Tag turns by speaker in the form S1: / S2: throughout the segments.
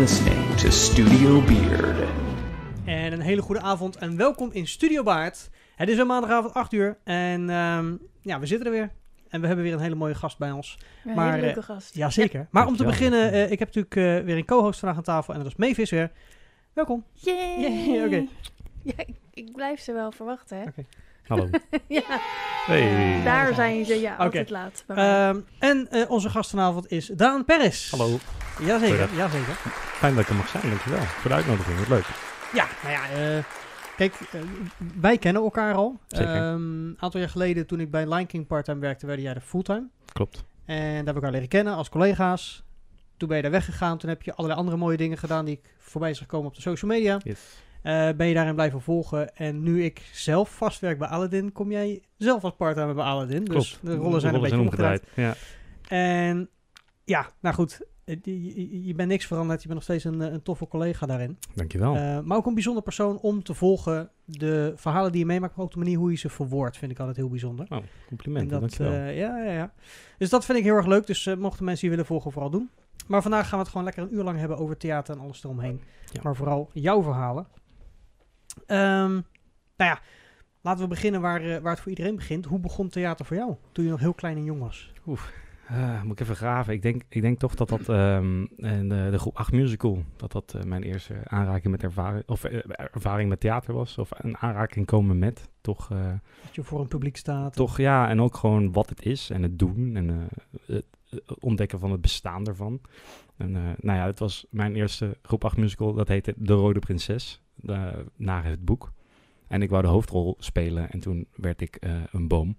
S1: listening to Studio Beard.
S2: En een hele goede avond en welkom in Studio Baard. Het is weer maandagavond 8 uur en ehm, ja, we zitten er weer. En we hebben weer een hele mooie gast bij ons.
S3: Een
S2: Maar,
S3: hele leuke
S2: eh,
S3: gast.
S2: Jazeker. Maar om te beginnen, eh, ik heb natuurlijk eh, weer een co-host vandaag aan tafel en dat is Mavis weer. Welkom.
S3: Yay!
S2: Yay, oké.
S3: Ja, ik, ik blijf ze wel verwachten, hè?
S2: Oké.
S4: Hallo.
S3: ja,
S4: Hey.
S3: daar zijn ze ja,
S2: Oké.
S3: altijd laat.
S2: Ehm, en eh, onze gast vanavond is Daan Peris.
S4: Hallo.
S2: Jazeker, jazeker.
S4: Fijn dat ik er mag zijn, dankjewel. Voor de uitnodiging, wat leuk.
S2: Ja, nou ja, eh, kijk, eh, wij kennen elkaar al.
S4: Zeker.
S2: Ehm, Een aantal jaar geleden, toen ik bij Lion King parttime werkte, werden jij er fulltime.
S4: Klopt.
S2: En daar hebben we elkaar leren kennen als collega's. Toen ben je daar weggegaan. Toen heb je allerlei andere mooie dingen gedaan die ik voorbij is gekomen op de social media.
S4: Yes.
S2: Eh, ben je daarin blijven volgen. En nu ik zelf vastwerk bij Aladdin, kom jij zelf als parttime bij Aladdin. Dus de rollen zijn een beetje omgedraaid.
S4: Ja.
S2: En ja, nou goed. eh, Je, je, je bent niks veranderd. Je bent nog steeds een, eh, een toffe collega daarin.
S4: Dankjewel.
S2: Eh, maar ook een bijzonder persoon om te volgen. De verhalen die je meemaakt, maar ook de manier hoe je ze verwoordt, vind ik altijd heel bijzonder.
S4: oh,
S2: En
S4: complimenten,
S2: dat,
S4: dankjewel.
S2: eh, ja, ja, ja. Dus dat vind ik heel erg leuk. Dus mochten mensen die willen volgen, vooral doen. Maar vandaag gaan we het gewoon lekker een uur lang hebben over theater en alles eromheen.
S4: Ja.
S2: Maar vooral jouw verhalen. Ehm, nou ja, laten we beginnen waar, eh, waar het voor iedereen begint. Hoe begon theater voor jou toen je nog heel klein en jong was?
S4: Eh, moet ik even graven. Ik denk, ik denk toch dat dat ehm, in de, de groep 8 musical, dat dat eh, mijn eerste aanraking met ervaring, of eh, ervaring met theater was. Of een aanraking komen met. Toch, eh,
S2: Dat je voor een publiek staat.
S4: toch ja, en ook gewoon wat het is en het doen en eh, het ontdekken van het bestaan ervan. En eh, nou ja, het was mijn eerste groep 8 musical, dat heette De Rode Prinses, eh, naar het boek. En ik wou de hoofdrol spelen en toen werd ik eh, een boom.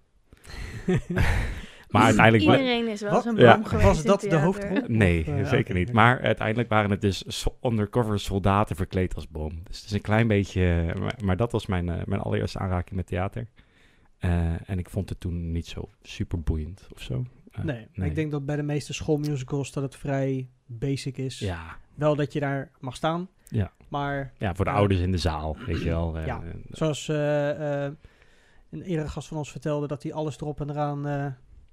S4: maar uiteindelijk...
S3: Iedereen is wel zo'n
S4: Ja.
S3: boom geweest
S2: Was dat de hoofdrol?
S4: Nee, zeker niet. Maar uiteindelijk waren het dus undercover soldaten verkleed als boom. Dus het is een klein beetje... eh, Maar, maar dat was mijn, mijn allereerste aanraking met theater. Eh, en ik vond het toen niet zo super boeiend of zo. Eh,
S2: Nee, ik denk dat bij de meeste schoolmusicals dat het vrij basic is.
S4: Ja,
S2: Wel dat je daar mag staan.
S4: Ja.
S2: Maar
S4: ja, voor de
S2: Ja.
S4: ouders in de zaal, weet je wel. eh,
S2: Ja.
S4: eh,
S2: zoals eh, eh, een eerdere gast van ons vertelde, dat hij alles erop en eraan eh,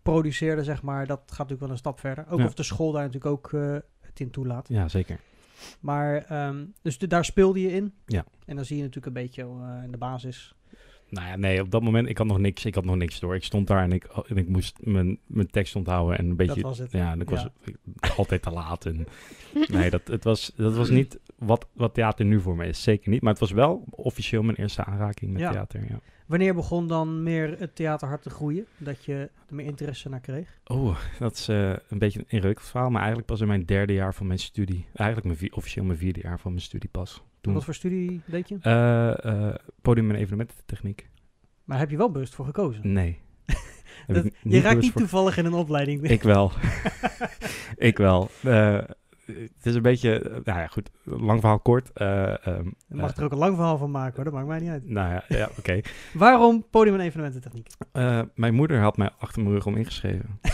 S2: produceerde, zeg maar. Dat gaat natuurlijk wel een stap verder. Ook
S4: Ja.
S2: of de school daar natuurlijk ook eh, het in toelaat.
S4: ja, zeker.
S2: Maar, ehm, dus de- daar speelde je in.
S4: Ja.
S2: En dan zie je natuurlijk een beetje eh, in de basis.
S4: Nou ja, nee, op dat moment, ik had nog niks, ik had nog niks door. Ik stond daar en ik, en ik moest mijn, mijn tekst onthouden en een beetje...
S2: was het.
S4: Ja, en ik was
S2: Ja.
S4: altijd te laat. En, nee, dat, het was, dat was niet wat, wat theater nu voor me is. Zeker niet. Maar het was wel officieel mijn eerste aanraking met
S2: Ja.
S4: theater. Ja.
S2: Wanneer begon dan meer het theaterhart te groeien? Dat je er meer interesse naar kreeg?
S4: Oh, dat is eh, een beetje een ingewikkeld verhaal. Maar eigenlijk pas in mijn derde jaar van mijn studie. Eigenlijk mijn, officieel mijn vierde jaar van mijn studie pas. Toen,
S2: Wat voor studie deed je?
S4: Eh, eh, podium- en evenemententechniek.
S2: Maar heb je wel bewust voor gekozen?
S4: Nee.
S2: Dat- je raakt niet
S4: voor-
S2: toevallig in een opleiding.
S4: Ik wel. ik wel. Eh, het is een beetje, eh, nou ja, goed, lang verhaal kort.
S2: Je mag er ook een lang verhaal van maken hoor, dat maakt mij niet uit.
S4: nou ja, ja oké.
S2: Waarom podium- en evenemententechniek?
S4: Mijn moeder had mij achter mijn rug om ingeschreven.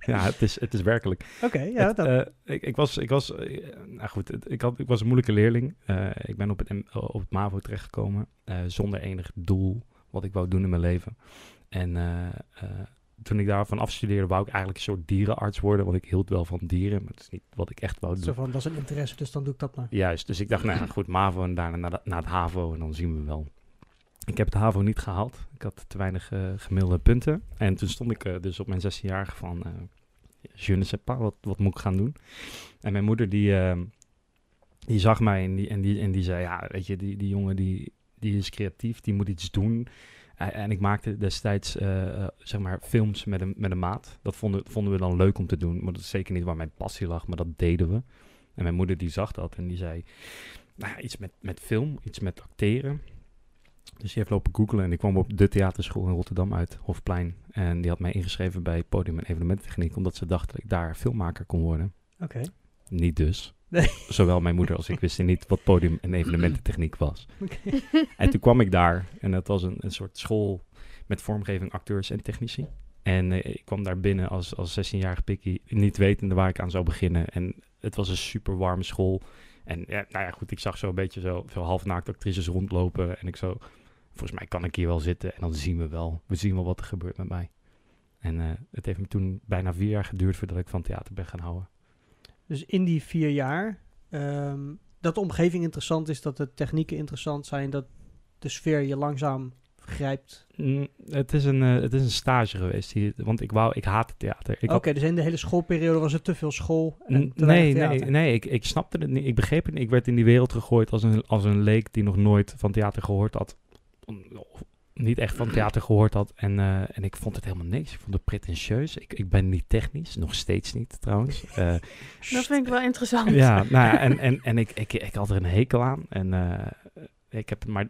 S4: ja, het is, het is werkelijk.
S2: Oké, ja,
S4: Het,
S2: dat,
S4: ik, ik was, ik was, nou goed, het- ik, had, ik was een moeilijke leerling. Ik ben op het, M- op het MAVO terechtgekomen zonder enig doel wat ik wou doen in mijn leven. En toen ik daarvan afstudeerde, wou ik eigenlijk een soort dierenarts worden, want ik hield wel van dieren, maar het is niet wat ik echt wou doen.
S2: zo van, dat is een interesse, dus dan doe ik dat maar.
S4: Juist, dus ik dacht, nou ja, goed, MAVO en daarna naar, de- naar het HAVO en dan zien we wel. Ik heb het HAVO niet gehaald. Ik had te weinig eh, gemiddelde punten. En toen stond ik eh, dus op mijn 16-jarige van, eh je ne sais pas, wat, wat moet ik gaan doen? En mijn moeder die, die zag mij en die, en, die, en die zei, ja, weet je, die, die jongen die, die is creatief, die moet iets doen. En ik maakte destijds, eh, eh, zeg maar, films met een, met een maat. Dat vonden, vonden we dan leuk om te doen, maar dat is zeker niet waar mijn passie lag, maar dat deden we. En mijn moeder die zag dat en die zei, nou iets met, met film, iets met acteren. Dus die heeft lopen googlen en ik kwam op de theaterschool in Rotterdam uit, Hofplein. En die had mij ingeschreven bij Podium en Evenementtechniek, omdat ze dacht dat ik daar filmmaker kon worden.
S2: Oké.
S4: Niet dus.
S2: Nee.
S4: Zowel mijn moeder als ik wisten niet wat podium- en evenemententechniek was. En toen kwam ik daar en het was een, een soort school met vormgeving, acteurs en technici. En eh, ik kwam daar binnen als, als 16-jarige pikkie, niet wetende waar ik aan zou beginnen. En het was een super warme school. En ja, nou ja, goed, ik zag zo een beetje zo, zo halfnaakt actrices rondlopen. En ik zo, volgens mij kan ik hier wel zitten en dan zien we wel. We zien wel wat er gebeurt met mij. En eh, het heeft me toen bijna vier jaar geduurd voordat ik van theater ben gaan houden.
S2: Dus in die vier jaar ehm, dat de omgeving interessant is, dat de technieken interessant zijn, dat de sfeer je langzaam grijpt.
S4: Mm, het, is een, eh, het is een stage geweest, hier, want ik wou, ik haat het theater. Ik
S2: Oké, dus in de hele schoolperiode was er te veel school en te
S4: nee, nee, nee, ik, ik snapte het niet. Ik begreep het niet. Ik werd in die wereld gegooid als een, als een leek die nog nooit van theater gehoord had. Niet echt van theater gehoord had. En, eh, en ik vond het helemaal niks. Ik vond het pretentieus. Ik, ik ben niet technisch, nog steeds niet trouwens. Eh,
S3: Dat vind ik wel interessant.
S4: ja, nou ja, en, en, en ik, ik, ik had er een hekel aan. En eh, ik heb het maar,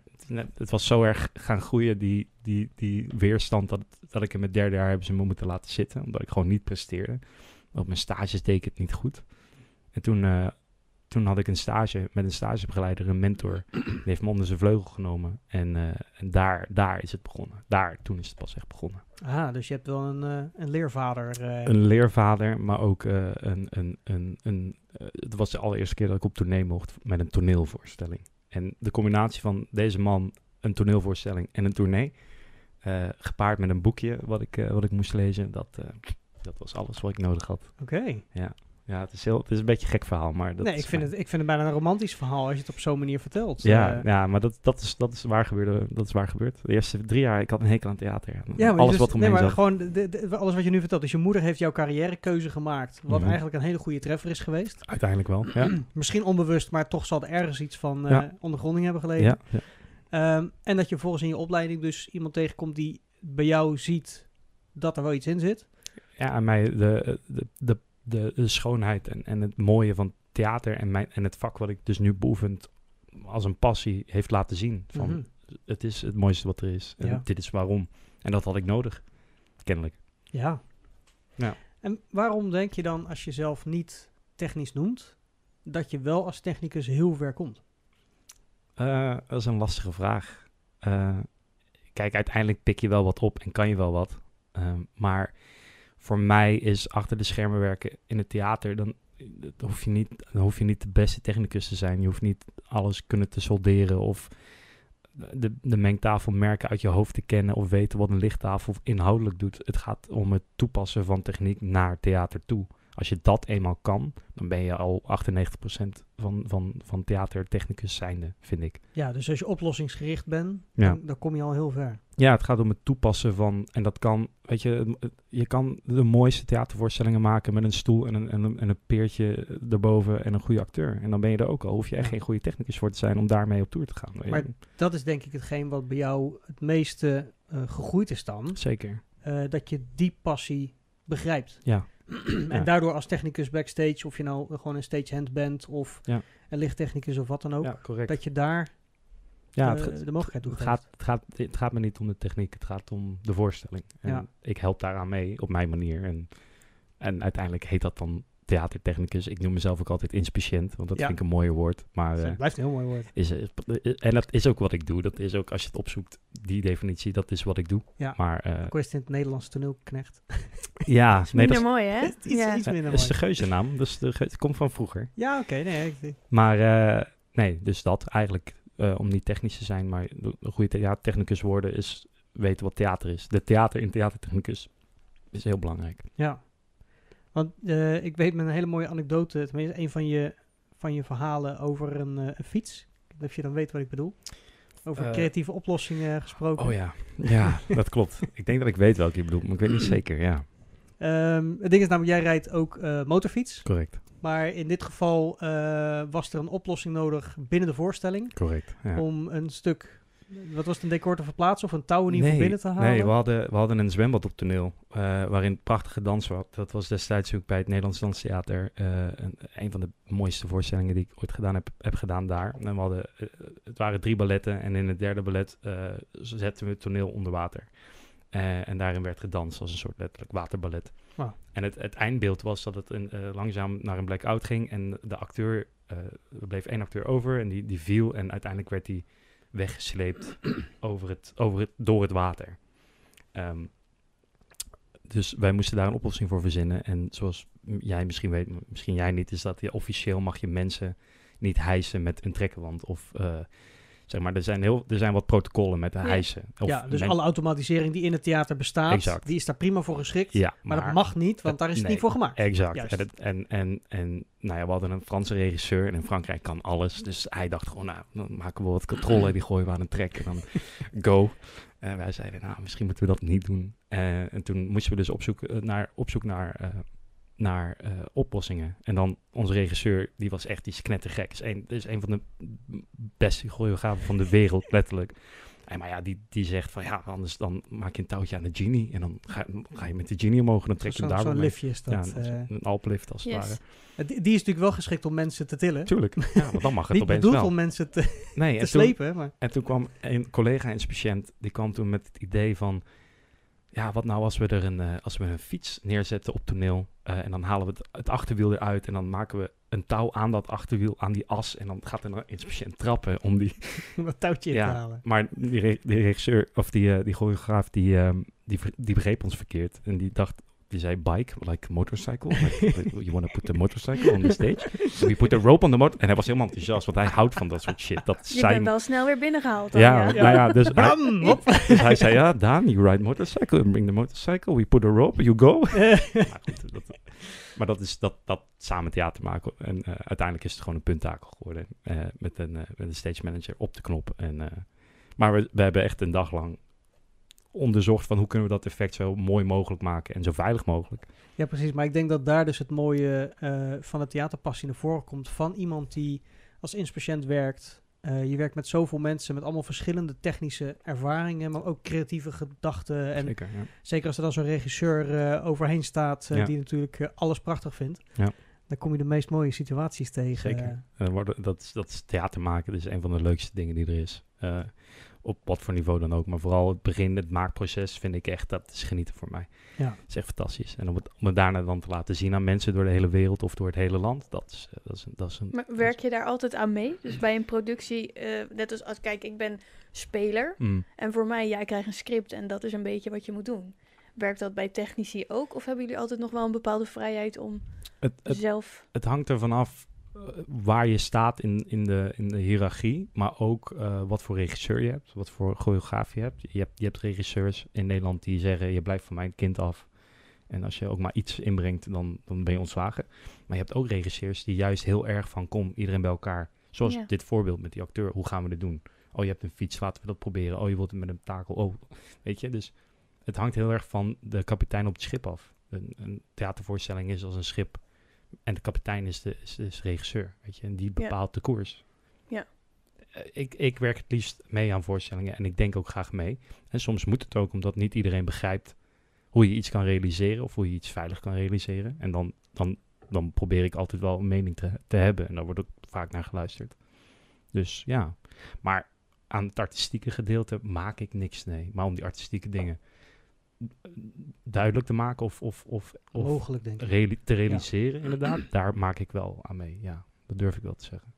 S4: het was zo erg gaan groeien, die, die, die weerstand, dat, dat ik in mijn derde jaar hebben ze me moeten laten zitten. Omdat ik gewoon niet presteerde. Op mijn stages deed ik het niet goed. En toen, toen had ik een stage met een stagebegeleider, een mentor. Die heeft me onder zijn vleugel genomen. En, eh, en daar, daar is het begonnen. Daar, toen is het pas echt begonnen.
S2: Ah, dus je hebt wel een, eh, een leervader. eh.
S4: Een leervader, maar ook een... een, een, een het was de allereerste keer dat ik op tournee mocht met een toneelvoorstelling. En de combinatie van deze man, een toneelvoorstelling en een tournee... gepaard met een boekje wat ik, wat ik moest lezen, dat, dat was alles wat ik nodig had.
S2: Oké.
S4: Ja, het is, heel, het is een beetje een gek verhaal, maar dat
S2: Nee, ik vind,
S4: fijn.
S2: het, ik vind het bijna een romantisch verhaal als je het op zo'n manier vertelt.
S4: Ja,
S2: Eh,
S4: ja maar dat, dat, is, dat, is waar gebeurde, dat is waar gebeurd. De eerste drie jaar, ik had een hekel aan theater.
S2: Ja,
S4: Alles
S2: dus,
S4: wat omheen
S2: nee, maar
S4: zat.
S2: gewoon de, de- alles wat je nu vertelt. Dus je moeder heeft jouw carrièrekeuze gemaakt. Wat
S4: Mhm.
S2: eigenlijk een hele goede treffer is geweest.
S4: Uiteindelijk wel, ja.
S2: Misschien onbewust, maar toch zal er ergens iets van eh,
S4: Ja.
S2: ondergronding hebben gelegen.
S4: ja, ja.
S2: Ehm, en dat je vervolgens in je opleiding dus iemand tegenkomt die bij jou ziet dat er wel iets in zit.
S4: Ja, mij de, de, de, de, de schoonheid en, en het mooie van theater en, mijn, en het vak wat ik dus nu beoefend als een passie heeft laten zien. Van,
S2: Mhm.
S4: Het is het mooiste wat er is. En
S2: Ja.
S4: dit is waarom. En dat had ik nodig, kennelijk.
S2: Ja.
S4: Ja.
S2: En waarom denk je dan, als je zelf niet technisch noemt, dat je wel als technicus heel ver komt?
S4: Eh, dat is een lastige vraag. Eh, kijk, uiteindelijk pik je wel wat op en kan je wel wat. Ehm, maar voor mij is achter de schermen werken in het theater, dan, hoef je niet, hoef je niet de beste technicus te zijn. Je hoeft niet alles kunnen te solderen of de, de mengtafel merken uit je hoofd te kennen of weten wat een lichttafel inhoudelijk doet. Het gaat om het toepassen van techniek naar theater toe. Als je dat eenmaal kan, dan ben je al 98% van, van, van theatertechnicus zijnde, vind ik.
S2: Ja, dus als je oplossingsgericht bent,
S4: Ja.
S2: dan, dan kom je al heel ver.
S4: Ja, het gaat om het toepassen van, en dat kan, weet je, je kan de mooiste theatervoorstellingen maken met een stoel en een, en een, en een peertje erboven en een goede acteur. En dan ben je er ook al. Hoef je echt geen goede technicus voor te zijn om daarmee op tour te gaan.
S2: Maar- Dat is denk ik hetgeen wat bij jou het meeste eh, gegroeid is dan.
S4: Zeker.
S2: eh, dat je die passie begrijpt.
S4: Ja.
S2: en
S4: Ja.
S2: daardoor als technicus backstage, of je nou gewoon een stagehand bent of
S4: Ja.
S2: een lichttechnicus of wat dan ook,
S4: Ja,
S2: dat je daar
S4: ja,
S2: eh,
S4: het,
S2: de mogelijkheid toe
S4: het, gaat, het, gaat, het gaat me niet om de techniek, het gaat om de voorstelling. En ik help daaraan mee op mijn manier. En, en uiteindelijk heet dat dan theatertechnicus. Ik noem mezelf ook altijd inspiciënt, want dat
S2: Ja.
S4: vind ik een mooier woord. Maar
S2: Dus
S4: eh,
S2: het blijft een heel mooi woord.
S4: is, eh, en dat is ook wat ik doe. Dat is ook, als je het opzoekt, die definitie, dat is wat ik doe.
S2: Ja.
S4: Maar eh,
S2: Ik wist in het Nederlands toneelknecht.
S4: ja,
S3: is
S4: nee,
S3: minder
S4: dat
S3: mooi, hè?
S2: Iets,
S3: ja.
S2: iets minder
S4: is de
S2: mooi.
S4: geuzennaam. Dus de, ge- het komt van vroeger.
S2: Ja, oké. nee, ik-
S4: Maar eh, nee, dus dat eigenlijk, eh, om niet technisch te zijn, maar een goede theatertechnicus worden is weten wat theater is. De theater in theatertechnicus is heel belangrijk.
S2: Ja. Want eh, ik weet met een hele mooie anekdote, tenminste een van je, van je verhalen over een, eh, een fiets. Of je dan weet wat ik bedoel. Over
S4: Eh,
S2: creatieve oplossingen gesproken.
S4: Oh ja, ja, dat klopt. Ik denk dat ik weet welke je bedoelt, maar ik weet niet zeker. Ja,
S2: Ehm, het ding is namelijk, jij rijdt ook motorfiets.
S4: correct.
S2: Maar in dit geval was er een oplossing nodig binnen de voorstelling.
S4: Correct. Ja.
S2: Om een stuk, wat was het, een decor te verplaatsen of een touw in ieder geval binnen te halen?
S4: Nee, we hadden, we hadden een zwembad op toneel eh, waarin prachtige dans was. Dat was destijds ook bij het Nederlands Danstheater eh, een, een van de mooiste voorstellingen die ik ooit gedaan heb, heb gedaan daar. En we hadden, eh, het waren drie balletten en in het derde ballet zetten we het toneel onder water. En daarin werd gedanst als een soort letterlijk waterballet. En het, het eindbeeld was dat het een, langzaam naar een blackout ging en de acteur, er bleef één acteur over en die, die viel en uiteindelijk werd die weggesleept over het, over het, door het water. Ehm, dus wij moesten daar een oplossing voor verzinnen. En zoals jij misschien weet, misschien jij niet, is dat je officieel mag je mensen niet hijsen met een trekkenwand. Of eh, Zeg maar, er zijn, heel, er zijn wat protocollen met de
S3: Ja.
S4: hijsen. Of
S2: ja, dus
S4: men-
S2: alle automatisering die in het theater bestaat,
S4: Exact.
S2: die is daar prima voor geschikt.
S4: Ja,
S2: maar, dat mag niet, want daar is het niet voor gemaakt.
S4: Exact.
S2: Juist.
S4: En, het- en, en, en nou ja, we hadden een Franse regisseur en in Frankrijk kan alles. Dus hij dacht gewoon, nou, dan maken we wat controle, die gooien we aan een trek en dan go. En wij zeiden, nou, misschien moeten we dat niet doen. Eh, en toen moesten we dus op zoek eh, naar, op zoek naar, eh, naar eh, oplossingen. En dan onze regisseur, die was echt, die is knettergek. Is een, is een van de beste choreografen van de wereld, letterlijk. En maar ja, die, die zegt van ja, anders dan maak je een touwtje aan de genie. En dan ga, ga je met de genie omhoog en dan trek je
S2: Zo'n
S4: hem daar
S2: zo'n liftje is dat. eh.
S4: een alplift als het ware.
S2: die, die is natuurlijk wel geschikt om mensen te tillen.
S4: Tuurlijk, ja, want dan mag het
S2: Niet
S4: opeens
S2: bedoeld
S4: wel.
S2: om mensen te,
S4: Nee,
S2: te
S4: en toen,
S2: slepen, maar
S4: en toen kwam een collega inspiciënt, die kwam toen met het idee van... Ja, wat nou als we er een, eh, als we een fiets neerzetten op toneel... eh, en dan halen we het, het achterwiel eruit en dan maken we een touw aan dat achterwiel, aan die as... en dan gaat er een inspiciënt trappen om die...
S2: om dat touwtje in
S4: Ja.
S2: te halen.
S4: Maar die, re- die regisseur, of die, eh, die choreograaf, die, ehm, die, die begreep ons verkeerd. En die dacht, die zei bike, like motorcycle. Like, you want to put the motorcycle on the stage? So we put a rope on the motor. En hij was helemaal enthousiast, want hij houdt van dat soort shit. Dat
S3: Je bent
S4: zijn...
S3: wel snel weer binnengehaald. dan,
S4: Ja,
S3: ja.
S4: nou ja, dus hij, dus hij zei, ja, Daan, you ride motorcycle, bring the motorcycle, we put a rope, you go. maar goed, dat, maar dat is dat, dat samen theater maken. En eh, uiteindelijk is het gewoon een punttakel geworden. eh, met, een, eh, met een stage manager op de knop. En, eh, maar we, we hebben echt een dag lang onderzocht van hoe kunnen we dat effect zo mooi mogelijk maken en zo veilig mogelijk.
S2: Ja, precies. Maar ik denk dat daar dus het mooie eh, van het theaterpassie naar voren komt. Van iemand die als inspatiënt werkt. Eh, je werkt met zoveel mensen met allemaal verschillende technische ervaringen, maar ook creatieve gedachten. En
S4: Zeker, ja.
S2: zeker als er dan zo'n regisseur eh, overheen staat,
S4: Ja.
S2: die natuurlijk alles prachtig vindt.
S4: Ja.
S2: Dan kom je de meest mooie situaties tegen.
S4: Zeker. Dat, is- dat is theater maken, dat is een van de leukste dingen die er is. Op wat voor niveau dan ook. Maar vooral het begin, het maakproces, vind ik echt, dat is genieten voor mij.
S2: Ja.
S4: Dat is echt fantastisch. En om het, om het daarna dan te laten zien aan mensen door de hele wereld of door het hele land, dat is, eh, dat is, een- dat is een...
S3: Maar werk je daar altijd aan mee? Dus bij een productie, eh, net als als kijk, ik ben speler
S4: Mm.
S3: en voor mij, jij krijgt een script en dat is een beetje wat je moet doen. Werkt dat bij technici ook? Of hebben jullie altijd nog wel een bepaalde vrijheid om
S4: Het, het,
S3: zelf...
S4: het hangt ervan af waar je staat in, in, de, in de hiërarchie, maar ook eh, wat voor regisseur je hebt, wat voor choreograaf je hebt. Je, hebt. je hebt regisseurs in Nederland die zeggen, je blijft van mijn kind af. En als je ook maar iets inbrengt, dan, dan ben je ontslagen. Maar je hebt ook regisseurs die juist heel erg van, kom, iedereen bij elkaar. Zoals
S3: Ja.
S4: dit voorbeeld met die acteur, hoe gaan we dit doen? Oh, je hebt een fiets, laten we dat proberen. Oh, je wilt het met een takel. Oh, weet je, dus het hangt heel erg van de kapitein op het schip af. Een, een theatervoorstelling is als een schip en de kapitein is de, is, regisseur, weet je, en die bepaalt de koers.
S3: Ja.
S4: Eh, Ik, ik werk het liefst mee aan voorstellingen en ik denk ook graag mee. En soms moet het ook, omdat niet iedereen begrijpt hoe je iets kan realiseren of hoe je iets veilig kan realiseren. En dan, dan, dan probeer ik altijd wel een mening te, te hebben en daar wordt ook vaak naar geluisterd. Dus ja, maar aan het artistieke gedeelte maak ik niks, nee. Maar om die artistieke dingen duidelijk te maken of, of, of, of
S2: Mogelijk, denk ik.
S4: reali- te realiseren, inderdaad, daar maak ik wel aan mee. Ja, dat durf ik wel te zeggen.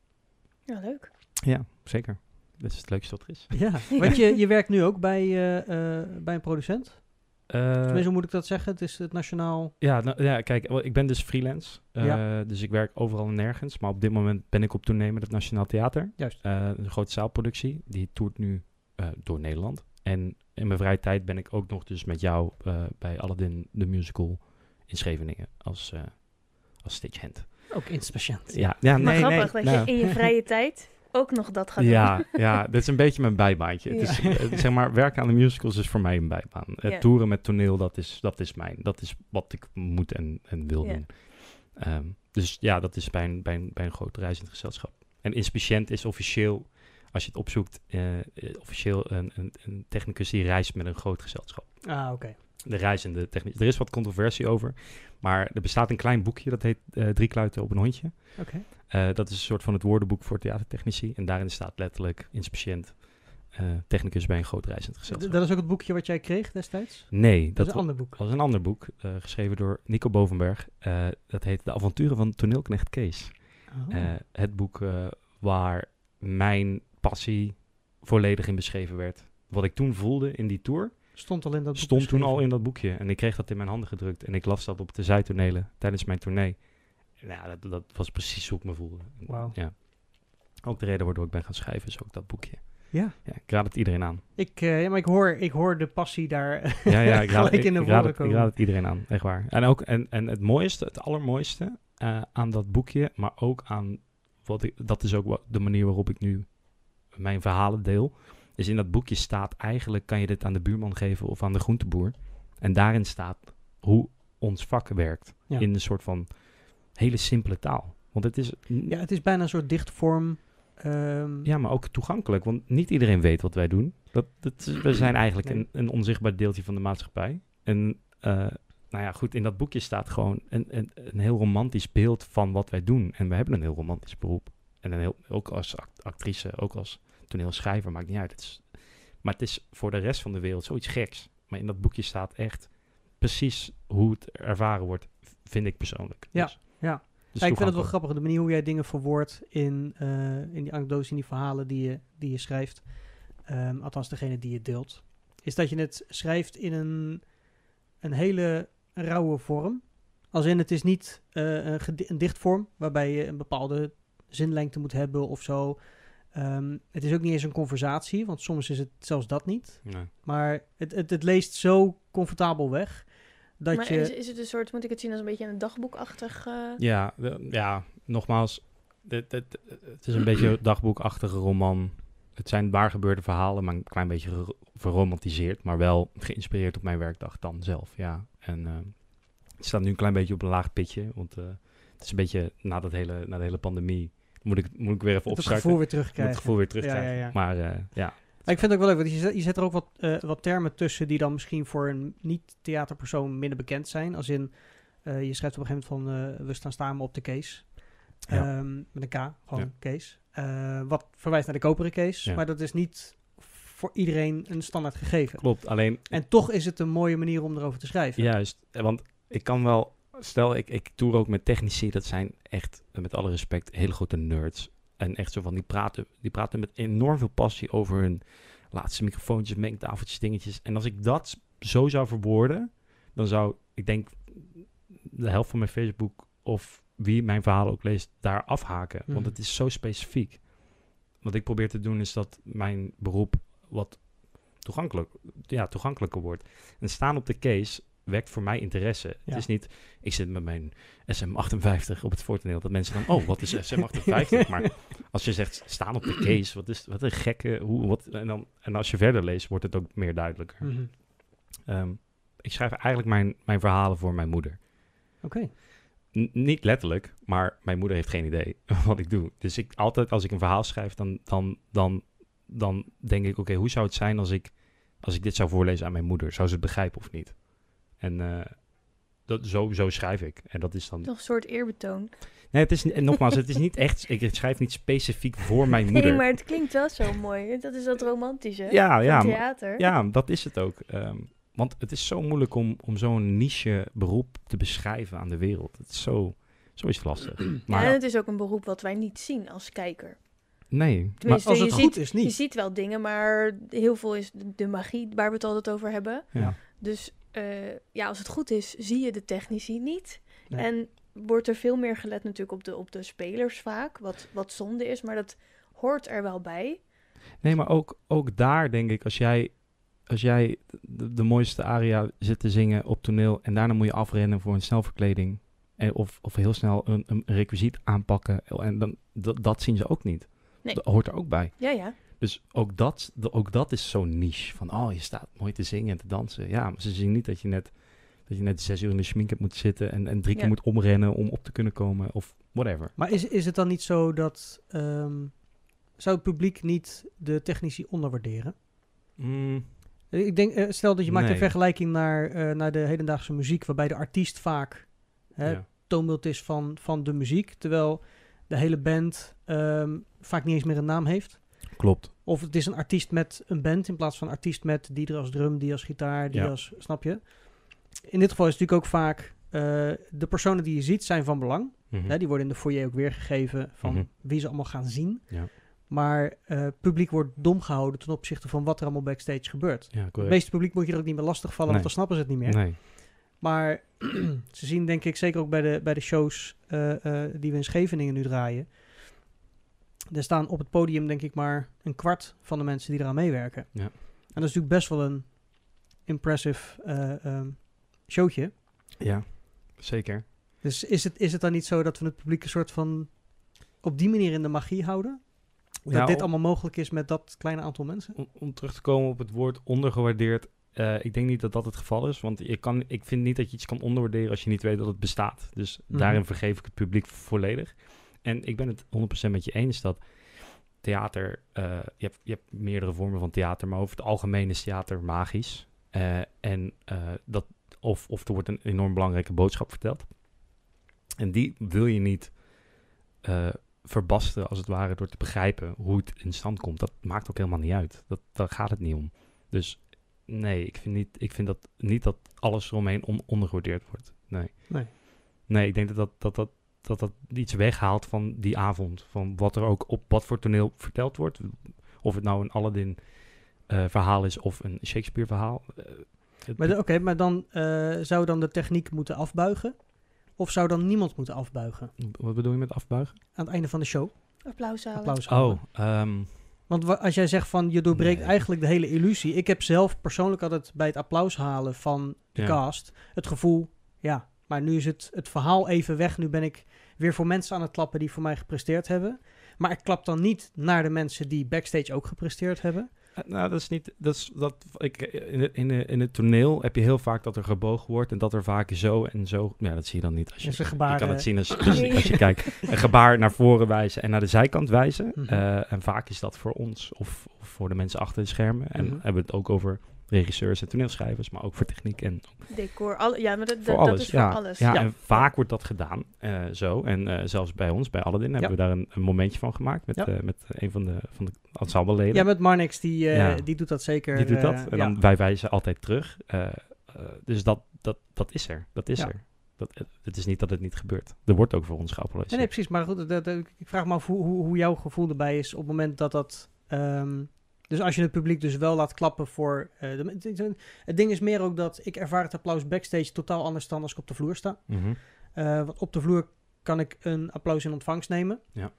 S3: Ja, leuk.
S4: Ja, zeker. Dat is het leukste wat er is.
S2: Ja, want je, je werkt nu ook bij, eh, eh, bij een producent.
S4: Eh,
S2: Tenminste, hoe moet ik dat zeggen? Het is het nationaal...
S4: ja, nou, ja, kijk, ik ben dus freelance. Eh,
S2: Ja.
S4: Dus ik werk overal en nergens. Maar op dit moment ben ik op tournee met het Nationaal Theater.
S2: Juist.
S4: Eh, een grote zaalproductie. Die toert nu eh, door Nederland. En in mijn vrije tijd ben ik ook nog dus met jou eh, bij Aladdin de musical in Scheveningen als, eh als stagehand.
S2: Ook inspatiënt.
S4: Ja, ja
S3: maar grappig
S4: nee.
S3: dat
S4: nou.
S3: je in je vrije tijd ook nog dat gaat doen.
S4: Ja, ja, dat is een beetje mijn bijbaantje. Het is, eh, zeg maar, werken aan de musicals is voor mij een bijbaan. Het
S3: Ja.
S4: toeren met toneel, dat is, dat is mijn. Dat is wat ik moet en, en wil
S3: Ja.
S4: doen. Ehm, dus ja, dat is bij een, bij een, bij een groot reizend gezelschap. En inspiciënt is officieel, als je het opzoekt, eh, eh, officieel een, een, een technicus die reist met een groot gezelschap.
S2: Ah, oké.
S4: De reizende technicus. Er is wat controversie over, maar er bestaat een klein boekje, dat heet eh, Drie kluiten op een hondje.
S2: Oké.
S4: Dat is een soort van het woordenboek voor theatertechnici. En daarin staat letterlijk inspiciënt, eh, technicus bij een groot reizend gezelschap.
S2: Dat is ook het boekje wat jij kreeg destijds?
S4: nee,
S2: Dat,
S4: dat,
S2: is een ander boek.
S4: was een ander boek, geschreven door Nico Bovenberg. Dat heet De avonturen van toneelknecht Kees.
S2: Oh.
S4: Het boek waar mijn passie volledig in beschreven werd. Wat ik toen voelde in die tour,
S2: Stond al in dat boek
S4: stond toen al in dat boekje. En ik kreeg dat in mijn handen gedrukt. En ik las dat op de zijtonelen tijdens mijn tournee. Nou, dat, dat was precies hoe ik me voelde.
S2: Wauw.
S4: Ja. Ook de reden waardoor ik ben gaan schrijven is ook dat boekje.
S2: Ja,
S4: Ja, ik raad het iedereen aan.
S2: ik, eh, ja maar ik hoor, ik hoor de passie daar
S4: Ja, ja, ik raad, ik,
S2: in de
S4: ik raad
S2: voren
S4: het, ik
S2: komen.
S4: raad het iedereen aan, echt waar. En, ook, en, en het mooiste, het allermooiste eh, aan dat boekje, maar ook aan wat ik, dat is ook de manier waarop ik nu mijn verhalen deel. Is in dat boekje staat eigenlijk kan je dit aan de buurman geven of aan de groenteboer. En daarin staat hoe ons vak werkt.
S2: Ja.
S4: In een soort van hele simpele taal. Want het is
S2: Ja, het is bijna een soort dichtvorm. ehm,
S4: Ja, maar ook toegankelijk, want niet iedereen weet wat wij doen. Dat, dat, we zijn eigenlijk
S2: Nee.
S4: een, een onzichtbaar deeltje van de maatschappij. En eh, nou ja, goed, in dat boekje staat gewoon een, een, een heel romantisch beeld van wat wij doen. En we hebben een heel romantisch beroep. En heel, ook als act- actrice, ook als toneelschrijver, maakt niet uit. Het is, maar het is voor de rest van de wereld zoiets geks. Maar in dat boekje staat echt precies hoe het ervaren wordt, vind ik persoonlijk.
S2: Ja,
S4: Dus-
S2: ja.
S4: dus
S2: Ja, ik vind het wel grappig, de manier hoe jij dingen verwoordt in, eh, in die anekdotes, in die verhalen die je, die je schrijft. Ehm, althans, degene die je deelt. Is dat je het schrijft in een, een hele rauwe vorm. Als in, het is niet eh, een dichtvorm, waarbij je een bepaalde zinlengte moet hebben of zo. Ehm, het is ook niet eens een conversatie, want soms is het zelfs dat niet.
S4: Nee.
S2: Maar het, het, het leest zo comfortabel weg. Dat
S3: maar
S2: je...
S3: is, is het een soort, moet ik het zien als een beetje een dagboekachtig... eh,
S4: Ja, de- ja nogmaals, dit, dit- het is een beetje een dagboekachtige roman. Het zijn waar gebeurde verhalen, maar een klein beetje verromantiseerd, maar wel geïnspireerd op mijn werkdag dan zelf. Ja. En eh, het staat nu een klein beetje op een laag pitje, want eh, het is een beetje na, dat hele, na de hele pandemie. Moet ik, moet ik weer even
S2: het
S4: opstarten.
S2: gevoel weer
S4: moet
S2: terugkrijgen.
S4: het gevoel weer terugkrijgen.
S2: Ja, ja, ja.
S4: Maar eh, ja,
S2: Maar ik vind het ook wel leuk, want je zet, je zet er ook wat, eh, wat termen tussen die dan misschien voor een niet-theaterpersoon minder bekend zijn. Als in, eh, je schrijft op een gegeven moment van, we staan samen op de case.
S4: Ja.
S2: Ehm, met een K, gewoon
S4: Ja.
S2: case. Wat verwijst naar de koperen case,
S4: Ja.
S2: maar dat is niet voor iedereen een standaard gegeven.
S4: klopt. Alleen
S2: En toch is het een mooie manier om erover te schrijven.
S4: Juist, want ik kan wel, stel ik, ik toer ook met technici, dat zijn echt, met alle respect, hele grote nerds. En echt zo van, die praten, die praten met enorm veel passie over hun laatste microfoontjes, mengtafeltjes, dingetjes. En als ik dat zo zou verwoorden, dan zou, ik denk, de helft van mijn Facebook of wie mijn verhalen ook leest, daar afhaken. Want
S2: Mhm.
S4: het is zo specifiek. Wat ik probeer te doen is dat mijn beroep wat toegankelijk, ja, toegankelijker wordt. En staan op de case wekt voor mij interesse.
S2: Ja.
S4: Het is niet, ik zit met mijn SM58 op het voortoneel, dat mensen dan, oh, wat is SM58? maar als je zegt, staan op de case, wat is wat een gekke, hoe, wat, en, dan, en als je verder leest, wordt het ook meer duidelijker.
S2: Mhm.
S4: Ehm, ik schrijf eigenlijk mijn, mijn verhalen voor mijn moeder.
S2: Oké.
S4: Niet letterlijk, maar mijn moeder heeft geen idee wat ik doe. Dus ik altijd als ik een verhaal schrijf, dan, dan, dan, dan denk ik, oké, hoe zou het zijn als ik, als ik dit zou voorlezen aan mijn moeder? Zou ze het begrijpen of niet? En eh, dat, zo, zo schrijf ik. En dat is dan...
S3: Toch een soort eerbetoon.
S4: Nee, het is, en nogmaals, het is niet echt... Ik schrijf niet specifiek voor mijn moeder.
S3: Nee, maar het klinkt wel zo mooi. Dat is dat romantische.
S4: Ja,
S3: van
S4: ja,
S3: theater.
S4: Ja, dat is het ook. Ehm, want het is zo moeilijk om, om zo'n niche beroep te beschrijven aan de wereld. Het is zo, zo is het lastig.
S3: Ja,
S4: Maar
S3: en het is ook een beroep wat wij niet zien als kijker.
S4: nee, maar,
S2: als
S3: je,
S2: het
S3: ziet,
S2: goed is,
S3: je
S2: niet.
S3: ziet wel dingen, maar heel veel is de, de magie waar we het altijd over hebben.
S4: ja.
S3: Dus eh, ja, als het goed is, zie je de technici niet.
S2: Nee.
S3: En wordt er veel meer gelet natuurlijk op de, op de spelers vaak, wat, wat zonde is, maar dat hoort er wel bij.
S4: Nee, maar ook, ook daar denk ik, als jij, als jij de, de mooiste aria zit te zingen op toneel en daarna moet je afrennen voor een snelverkleding en, of, of heel snel een, een requisiet aanpakken en dan, dat, dat zien ze ook niet.
S3: Nee.
S4: Dat hoort er ook bij.
S3: Ja, ja.
S4: Dus ook dat, ook dat is zo'n niche van, oh, je staat mooi te zingen en te dansen. Ja, maar ze zien niet dat je net, dat je net zes uur in de schmink hebt moeten zitten en, en drie keer
S3: Ja.
S4: moet omrennen om op te kunnen komen of whatever.
S2: Maar is, is het dan niet zo dat... ehm, zou het publiek niet de technici onderwaarderen?
S4: Mm,
S2: Ik denk, eh, stel dat je maakt een vergelijking naar, eh, naar de hedendaagse muziek, waarbij de artiest vaak hè,
S4: ja.
S2: toonbeeld is van, van de muziek, terwijl de hele band ehm, vaak niet eens meer een naam heeft.
S4: Klopt.
S2: Of het is een artiest met een band in plaats van een artiest met die er als drum, die als gitaar, die
S4: Ja.
S2: als, snap je? In dit geval is het natuurlijk ook vaak, eh, de personen die je ziet zijn van belang.
S4: Mhm.
S2: Hè, die worden in de foyer ook weergegeven van
S4: Mhm.
S2: wie ze allemaal gaan zien.
S4: Ja.
S2: Maar eh publiek wordt dom gehouden ten opzichte van wat er allemaal backstage gebeurt.
S4: Ja,
S2: Het meeste publiek moet je er ook niet meer lastig vallen,
S4: Nee.
S2: want dan snappen ze het niet meer.
S4: Nee.
S2: Maar ze zien denk ik zeker ook bij de, bij de shows eh, die we in Scheveningen nu draaien. Er staan op het podium denk ik maar een kwart van de mensen die eraan meewerken.
S4: Ja.
S2: En dat is natuurlijk best wel een impressive eh, ehm, showtje.
S4: Ja, zeker.
S2: Dus is het, is het dan niet zo dat we het publiek een soort van op die manier in de magie houden? Dat
S4: Ja,
S2: dit
S4: om-
S2: allemaal mogelijk is met dat kleine aantal mensen?
S4: Om, om terug te komen op het woord ondergewaardeerd. eh, ik denk niet dat dat het geval is. Want je kan, ik vind niet dat je iets kan onderwaarderen als je niet weet dat het bestaat. Dus
S2: Mhm.
S4: daarin vergeef ik het publiek volledig. En ik ben het 100% met je eens dat theater... eh, je, hebt, je hebt meerdere vormen van theater, maar over het algemeen is theater magisch. Eh, en eh, dat, of, of er wordt een enorm belangrijke boodschap verteld. En die wil je niet verbasten, als het ware, door te begrijpen hoe het in stand komt. Dat maakt ook helemaal niet uit. Dat, daar gaat het niet om. Dus nee, ik vind, niet, ik vind dat niet dat alles eromheen on ondergewaardeerd wordt. Nee.
S2: Nee.
S4: Nee, ik denk dat dat, dat, dat, dat dat iets weghaalt van die avond. Van wat er ook op wat voor toneel verteld wordt. Of het nou een Aladdin eh, verhaal is of een Shakespeare verhaal. Eh,
S2: Oké, maar dan eh, zou dan de techniek moeten afbuigen? Of zou dan niemand moeten afbuigen
S4: wat bedoel je met afbuigen?
S2: aan het einde van de show?
S3: Applaus halen.
S2: Applaus halen.
S4: Oh, ehm,
S2: Want wa- als jij zegt van je doorbreekt
S4: Nee.
S2: eigenlijk de hele illusie. Ik heb zelf persoonlijk altijd bij het applaus halen van de
S4: Ja.
S2: cast het gevoel, ja, maar nu is het, het verhaal even weg. Nu ben ik weer voor mensen aan het klappen die voor mij gepresteerd hebben. Maar ik klap dan niet naar de mensen die backstage ook gepresteerd hebben.
S4: Eh, Nou, dat is niet. Dat is, dat, ik, in, het, in, in het toneel heb je heel vaak dat er gebogen wordt en dat er vaak zo en zo. Ja, dat zie je dan niet. Als je,
S2: een
S4: je
S2: gebaar,
S4: kan het
S2: eh,
S4: zien als, als je kijkt. Een gebaar naar voren wijzen en naar de zijkant wijzen.
S2: Mhm.
S4: Eh, en vaak is dat voor ons of, of voor de mensen achter de schermen. En
S2: Mhm.
S4: hebben we het ook over regisseurs en toneelschrijvers, maar ook voor techniek en
S3: Decor. Alle, ja, maar dat,
S4: voor
S3: dat,
S4: alles.
S3: dat is
S4: ja.
S3: voor alles.
S4: Ja,
S2: Ja.
S4: en vaak wordt dat gedaan eh, zo. En eh, zelfs bij ons, bij Aladdin, hebben we daar een, een momentje van gemaakt met,
S2: Ja.
S4: eh, met een van de, van de ensembleleden.
S2: Ja, met Marnix, die, eh,
S4: Ja.
S2: die doet dat zeker.
S4: Die doet dat. En
S2: ja.
S4: dan wij wijzen altijd terug. Dus dat, dat, dat is er. Dat is
S2: Ja.
S4: er. Dat, het- is niet dat het niet gebeurt. Er wordt ook voor ons
S2: Nee,
S4: geapplaudisseerd.
S2: nee, precies. Maar goed, dat, dat- ik vraag me af hoe, hoe, hoe jouw gevoel erbij is op het moment dat dat... ehm, dus als je het publiek dus wel laat klappen voor... eh, de, het- ding is meer ook dat ik ervaar het applaus backstage totaal anders dan als ik op de vloer sta. Eh, want op de vloer kan ik een applaus in ontvangst nemen.
S4: Ja.